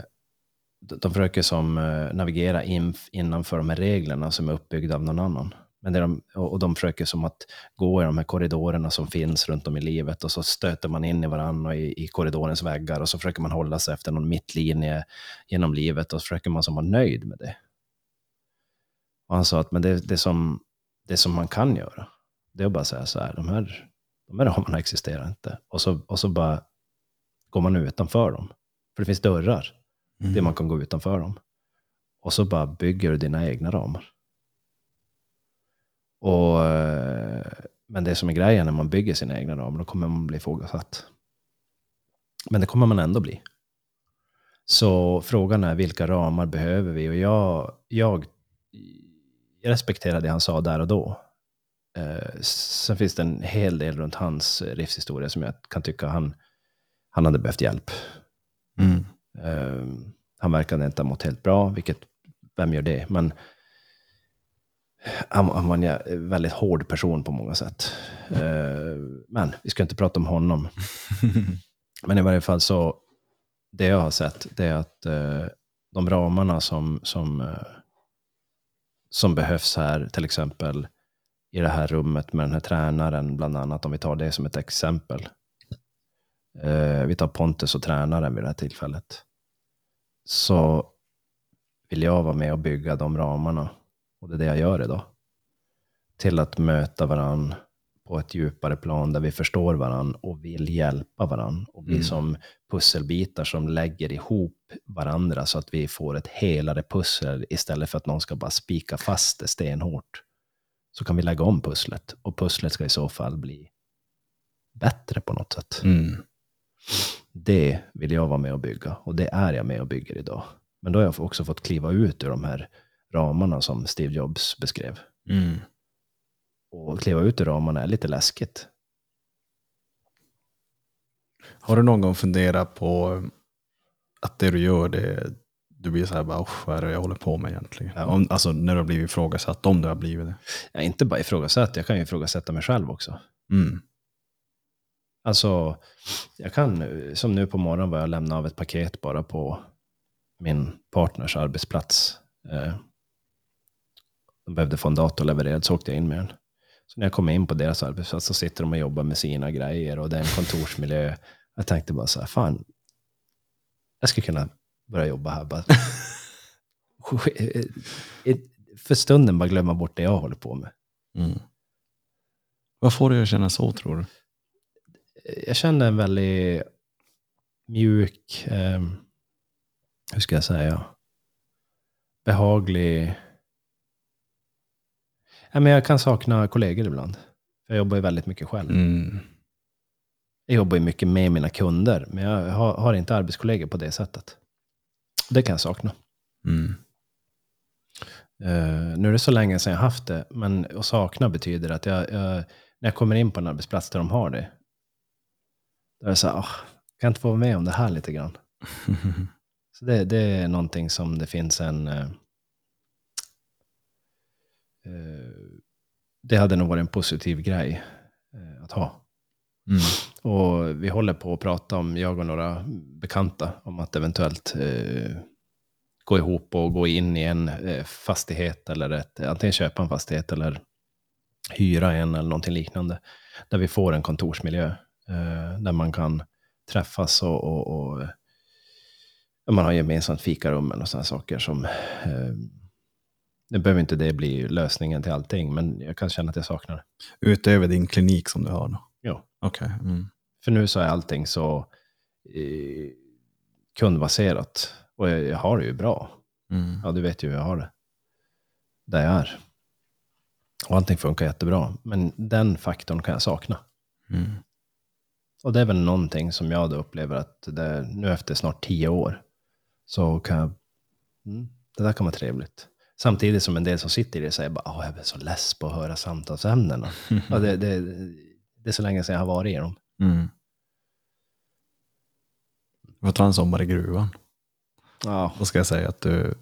de, de försöker som eh, navigera in, innanför de här reglerna som är uppbyggda av någon annan. Men det de, och de försöker som att gå i de här korridorerna som finns runt om i livet och så stöter man in i varandra i, i korridorens väggar och så försöker man hålla sig efter någon mittlinje genom livet och så försöker man som vara nöjd med det. Och han sa att men det, det, som, det som man kan göra, det är att bara säga så här, de här, de här ramarna existerar inte. Och så, och så bara går man utanför dem. För det finns dörrar, det man kan gå utanför dem. Och så bara bygger du dina egna ramar. Och, eh, men det som är grejen när man bygger sina egna ramar, då kommer man bli ifrågasatt. Men det kommer man ändå bli. Så frågan är vilka ramar behöver vi? Och jag, jag, jag respekterar det han sa där och då. Eh, sen finns det en hel del runt hans livshistoria som jag kan tycka han, han hade behövt hjälp. Mm. Eh, han verkade inte ha mått helt bra, vilket, vem gör det? Men han, var en väldigt hård person på många sätt. Eh, men vi ska inte prata om honom. <laughs> Men i varje fall så, det jag har sett, det är att eh, de ramarna som, som, eh, som behövs här, till exempel i det här rummet med den här tränaren, bland annat, om vi tar det som ett exempel. Vi tar Pontus och tränaren vid det här tillfället. Så vill jag vara med och bygga de ramarna. Och det är det jag gör idag. Till att möta varann på ett djupare plan där vi förstår varann och vill hjälpa varann. Och bli Mm. som pusselbitar som lägger ihop varandra så att vi får ett helare pussel istället för att någon ska bara spika fast det stenhårt. Så kan vi lägga om pusslet och pusslet ska i så fall bli bättre på något sätt. Mm. Det vill jag vara med och bygga och det är jag med och bygger idag. Men då har jag också fått kliva ut ur de här ramarna som Steve Jobs beskrev. Mm. Och kliva ut ur ramarna är lite läskigt. Har du någon gång funderat på att det du gör, det, du blir så här, bara, "Usch, vad är det jag håller på med egentligen? Ja. Om, alltså när du har blivit ifrågasatt, om du har blivit det. Är inte bara ifrågasatt, jag kan ju ifrågasätta mig själv också. Mm. Alltså, jag kan, som nu på morgonen var jag lämna av ett paket bara på min partners arbetsplats. Eh, de behövde få en dator levererad, så åkte jag in med den. Så när jag kom in på deras arbetsplats så sitter de och jobbar med sina grejer och det är en kontorsmiljö. Jag tänkte bara så här, fan, jag skulle kunna börja jobba här. Bara. <laughs> För stunden bara glömma bort det jag håller på med. Mm. Vad får dig att känna så tror du? jag kände en väldigt mjuk, eh, hur ska jag säga, behaglig... Ja, men jag kan sakna kollegor ibland. Jag jobbar ju väldigt mycket själv. Mm. Jag jobbar ju mycket med mina kunder, men jag har, har inte arbetskollegor på det sättet. Det kan jag sakna. Mm. Eh, nu är det så länge sedan jag haft det, men att sakna betyder att jag, jag, när jag kommer in på en arbetsplats där de har det, då är det så här, "Ah, kan jag inte få vara med om det här lite grann? <laughs> Så det, det är någonting som det finns en... Eh, eh, det hade nog varit en positiv grej eh, att ha. Mm. Och vi håller på att prata om, jag och några bekanta, om att eventuellt eh, gå ihop och gå in i en eh, fastighet eller ett, antingen köpa en fastighet eller hyra en eller någonting liknande. Där vi får en kontorsmiljö eh, där man kan träffas och, och, och ja, man har gemensamt fikarum eller sådana saker som eh, nu behöver inte det bli lösningen till allting, men jag kan känna att jag saknar det. Utöver din klinik som du har då? Ja. Okej. Mm. För nu så är allting så eh, kundbaserat. Och jag, jag har det ju bra. Mm. Ja, du vet ju hur jag har det. Där jag är. Och allting funkar jättebra. Men den faktorn kan jag sakna. Mm. Och det är väl någonting som jag då upplever att det, nu efter snart tio år så kan jag, mm, det där kan vara trevligt. Samtidigt som en del som sitter i det säger bara, "Åh, jag blir så less på att höra samtalsämnena. <laughs> ja, det, det, det är så länge sedan jag har varit i dem. Mm. Får ta en sommar i gruvan. Ja, Då ska jag säga att du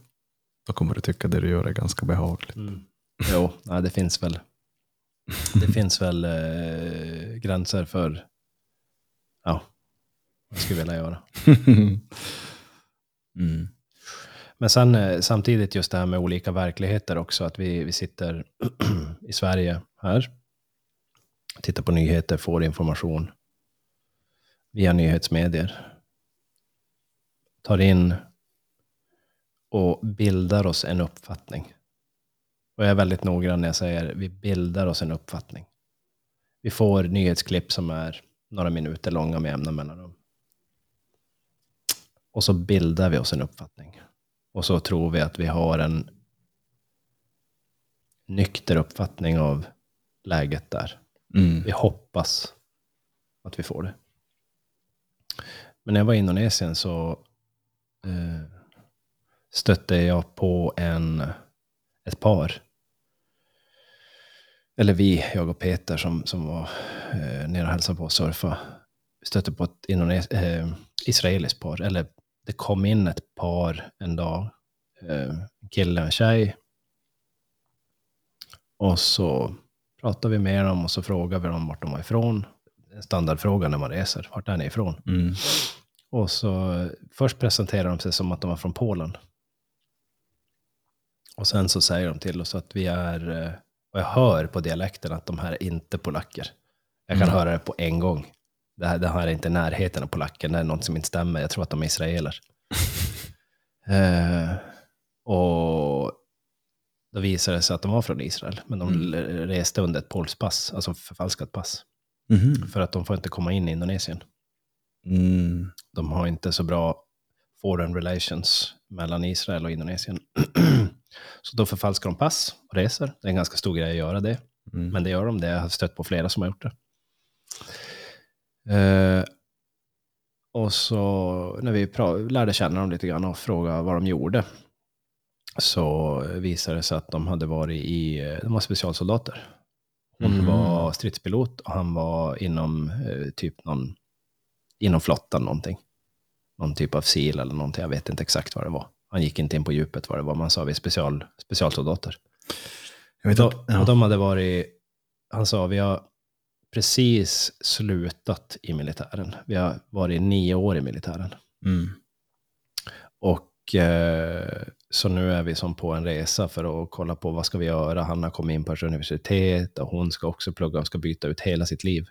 Då kommer du tycka det du gör är ganska behagligt. Mm. Jo, nej, det finns väl, det <laughs> finns väl eh, gränser för ja, vad jag skulle vilja göra. <laughs> mm. Men sen eh, samtidigt just det här med olika verkligheter också, att vi, vi sitter <clears throat> i Sverige här, tittar på nyheter, får information via nyhetsmedier, tar in och bildar oss en uppfattning. Och jag är väldigt noggrann när jag säger vi bildar oss en uppfattning. Vi får nyhetsklipp som är några minuter långa med jämna mellanrum. Och så bildar vi oss en uppfattning. Och så tror vi att vi har en nykter uppfattning av läget där. Mm. Vi hoppas att vi får det. Men när jag var i Indonesien så eh, stötte jag på en, ett par. Eller vi, jag och Peter som, som var eh, nere och hälsade på och surfa. Stötte på ett indones eh, israeliskt par. Eller det kom in ett par en dag. Eh, en kille och en tjej. Och så pratade vi med dem och så frågade vi dem vart de var ifrån. En standardfråga när man reser. Vart är ni ifrån? Mm. Och så först presenterar de sig som att de var från Polen. Och sen så säger de till oss att vi är, eh, och jag hör på dialekten att de här är inte polacker. Jag kan Mm. höra det på en gång. Det här, det här är inte närheten av polacken, det är något som inte stämmer. Jag tror att de är israeler. <laughs> eh, och då visade det sig att de var från Israel, men de Mm. reste under ett polskt pass, alltså förfalskat pass. Mhm. För att de får inte komma in i Indonesien. Mm. De har inte så bra foreign relations mellan Israel och Indonesien. <clears throat> så då förfalskar de pass och reser. Det är en ganska stor grej att göra det. Mm. Men det gör de, det. jag har stött på flera som har gjort det. Eh, och så när vi lärde känna dem lite grann och frågade vad de gjorde, så visade det sig att de hade varit i, eh, de var specialsoldater. Hon Mhm. var stridspilot och han var inom eh, typ någon, inom flottan någonting. Någon typ av sil eller någonting, jag vet inte exakt vad det var. Han gick inte in på djupet vad det var, man sa vi special, specialsoldater. Jag vet att, ja. och de hade varit, han sa, vi har precis slutat i militären. Vi har varit nio år i militären. mm. Och eh, så nu är vi som på en resa för att kolla på vad ska vi göra. Han har kommit in på ett universitet och hon ska också plugga och ska byta ut hela sitt liv.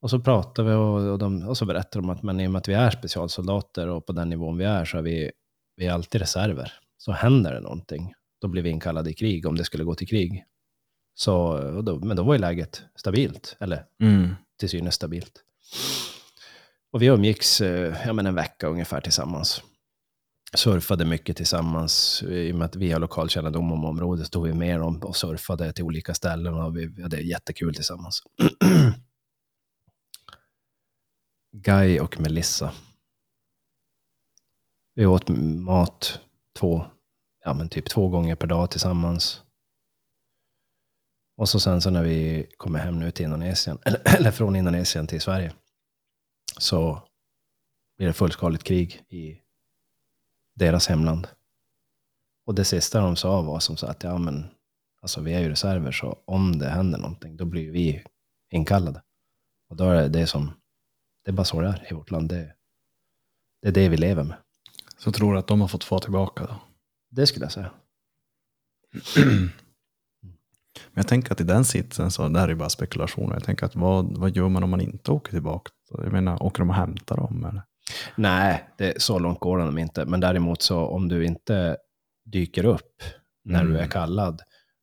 Och så pratar vi och, och, de, och så berättar de att men i och med att vi är specialsoldater och på den nivån vi är så är vi, vi är alltid reserver. Så händer det någonting, då blir vi inkallade i krig om det skulle gå till krig. Så, då, men då var ju läget stabilt, eller Mm. till synes stabilt. Och vi umgicks eh, ja, men en vecka ungefär tillsammans. Surfade mycket tillsammans. I och med att vi har lokalkännedom om området stod vi med dem och surfade till olika ställen och vi hade jättekul tillsammans. <clears throat> Guy och Melissa. Vi åt mat två, ja men typ två gånger per dag tillsammans. Och så sen så när vi kommer hem nu till Indonesien, eller, <clears throat> eller från Indonesien till Sverige, så blir det fullskaligt krig i deras hemland. Och det sista de sa var som så att, ja men, alltså vi är ju reserver, så om det händer någonting, då blir vi inkallade. Och då är det det som, det är bara så det är i vårt land. Det, det är det vi lever med. Så tror du att de har fått få tillbaka då? Det skulle jag säga. <clears throat> Men jag tänker att i den sitsen, så det här är ju bara spekulationer. Jag tänker att vad, vad gör man om man inte åker tillbaka? Jag menar, åker de och hämtar dem? Eller? Nej, det, så långt går de inte. Men däremot så om du inte dyker upp när Mm. du är kallad,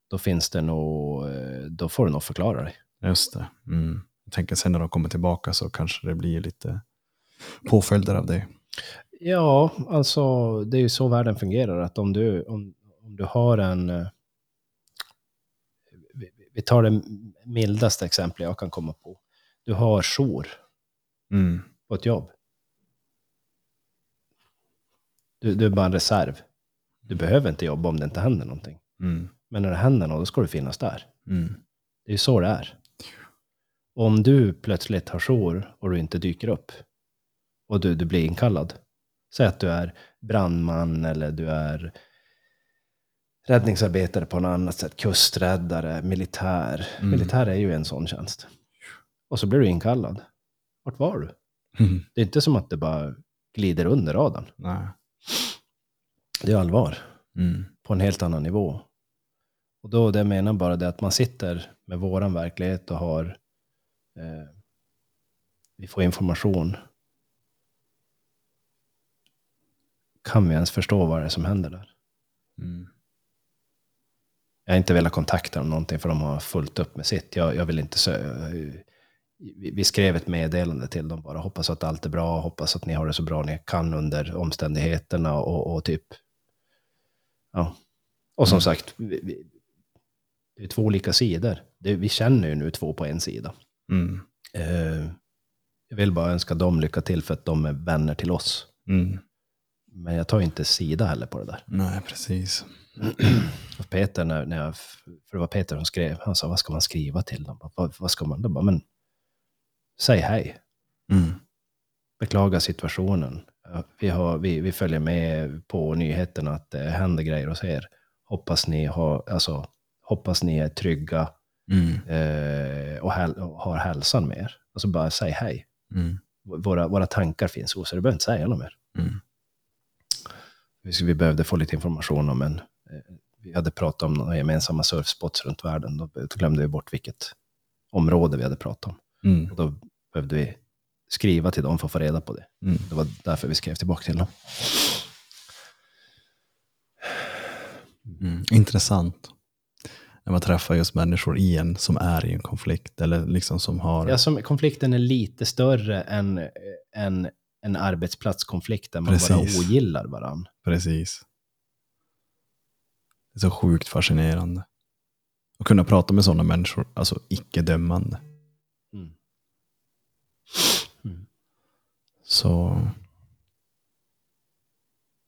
då finns det nog, eh, då får du nog förklara dig. Just det. Mm. Jag tänker sen när de kommer tillbaka så kanske det blir lite påföljder av det. Ja, alltså det är ju så världen fungerar. Att om du, om, om du har en... vi- tar det mildaste exemplet jag kan komma på. Du har jour Mm. på ett jobb. Du, du är bara en reserv. Du behöver inte jobba om det inte händer någonting. Mm. Men när det händer något, då ska du finnas där. Mm. Det är ju så det är. Om du plötsligt har jour och du inte dyker upp och du, du blir inkallad. Säg att du är brandman eller du är räddningsarbetare på något annat sätt, kusträddare, militär. Mm. Militär är ju en sån tjänst. Och så blir du inkallad. Vart var du? Mm. Det är inte som att det bara glider under radarn. Nej. Det är allvar. Mm. på en helt annan nivå. Och då det menar bara det att man sitter med våran verklighet och har eh, vi får information. Kan vi ens förstå vad det är som händer där? Mm. Jag har inte velat kontakta dem någonting för de har fullt upp med sitt. Jag, jag vill inte vi, skrev ett meddelande till dem bara. Hoppas att allt är bra, hoppas att ni har det så bra ni kan under omständigheterna och, och typ. Ja. Och som Mm. sagt, vi, vi, det är två olika sidor. Det, vi känner ju nu två på en sida. Mm. Eh, jag vill bara önska dem lycka till för att de är vänner till oss. Mm. Men jag tar inte sida heller på det där. Nej, precis. Peter, när, när jag, för det var Peter som skrev, han sa vad ska man skriva till dem? Vad, vad ska man? Då bara, men säg hej. Mm. Beklaga situationen. Vi, har, vi, vi följer med på nyheterna att det händer grejer hos er. Hoppas ni, har, alltså, hoppas ni är trygga Mm. eh, och, häl, och har hälsan med er. Alltså bara säg hej. Mm. Våra, våra tankar finns hos er. Du behöver inte säga något mer. Mm. Vi, vi behövde få lite information om en... Eh, vi hade pratat om några gemensamma surfspots runt världen. Då glömde vi bort vilket område vi hade pratat om. Mm. Och då behövde vi skriva till dem för att få reda på det. Mm. Det var därför vi skrev tillbaka till dem. Mm. Intressant. När man träffar just människor i en som är i en konflikt eller liksom som har... Ja, som konflikten är lite större än, eh, än en arbetsplatskonflikt där man bara Precis. ogillar varandra. Precis. Det är så sjukt fascinerande. Att kunna prata med sådana människor, alltså icke-dömande. Mm. Mm. Så...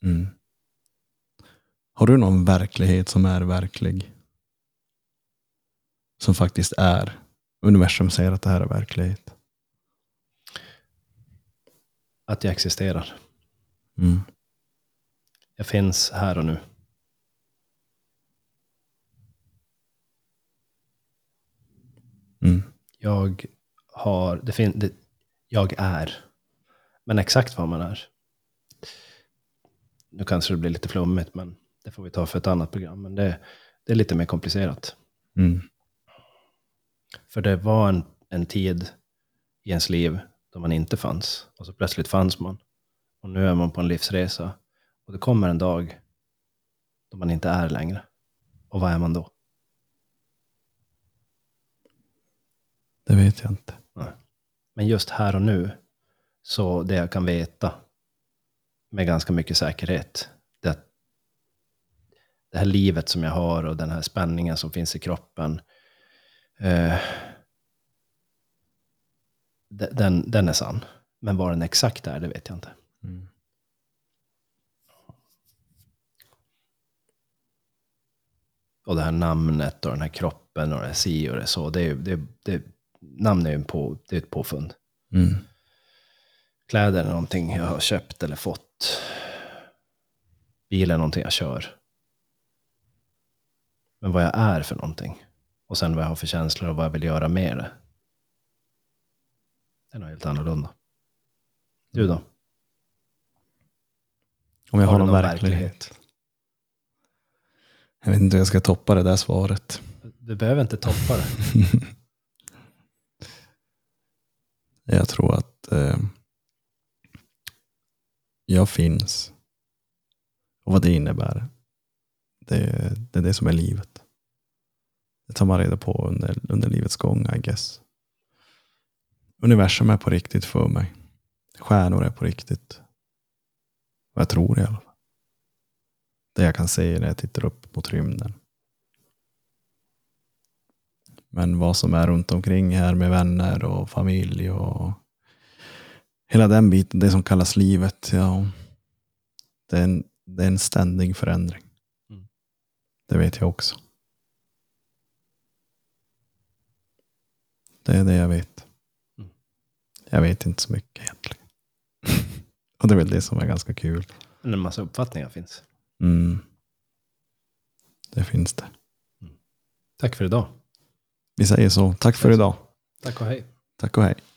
Mm. Har du någon verklighet som är verklig? Som faktiskt är. Universum säger att det här är verklighet. Att jag existerar. Mm. Jag finns här och nu. Mm. Jag har, det fin, det, jag är. Men exakt vad man är. Nu kanske det blir lite flummigt, men det får vi ta för ett annat program. Men det, det är lite mer komplicerat. Mm. För det var en, en tid i ens liv då man inte fanns. Och så plötsligt fanns man. Och nu är man på en livsresa. Och det kommer en dag då man inte är längre. Och vad är man då? Det vet jag inte. Men just här och nu, så det jag kan veta med ganska mycket säkerhet, det att det här livet som jag har och den här spänningen som finns i kroppen, eh, de- den, den är sann. Men vad den exakt är, det vet jag inte. Mm. Och det här namnet och den här kroppen och det här si och det så, det är, det, det, namn är ju på, det är ett påfund. Mm. Kläder är någonting jag har köpt eller fått. Bil är någonting jag kör. Men vad jag är för någonting. Och sen vad jag har för känslor och vad jag vill göra med det. Det är nog helt annorlunda. Du då? Om jag har, du någon verklighet. Jag vet inte hur jag ska toppa det där svaret. Du behöver inte toppa det. <laughs> Jag tror att eh, jag finns. Och vad det innebär. Det, det är det som är livet. Det tar man reda på under, under livets gång, I guess. Universum är på riktigt för mig. Stjärnor är på riktigt. Vad jag tror i alla fall. Det jag kan se när jag tittar upp mot rymden. Men vad som är runt omkring här med vänner och familj och hela den biten, det som kallas livet, ja. Det är en, det är en ständig förändring. Mm. Det vet jag också. Det är det jag vet. Mm. Jag vet inte så mycket egentligen. <laughs> och det är väl det som är ganska kul. Men en massa uppfattningar finns. Mm. Det finns det. Tack för idag. Vi säger så. Tack för idag. Tack och hej. Tack och hej.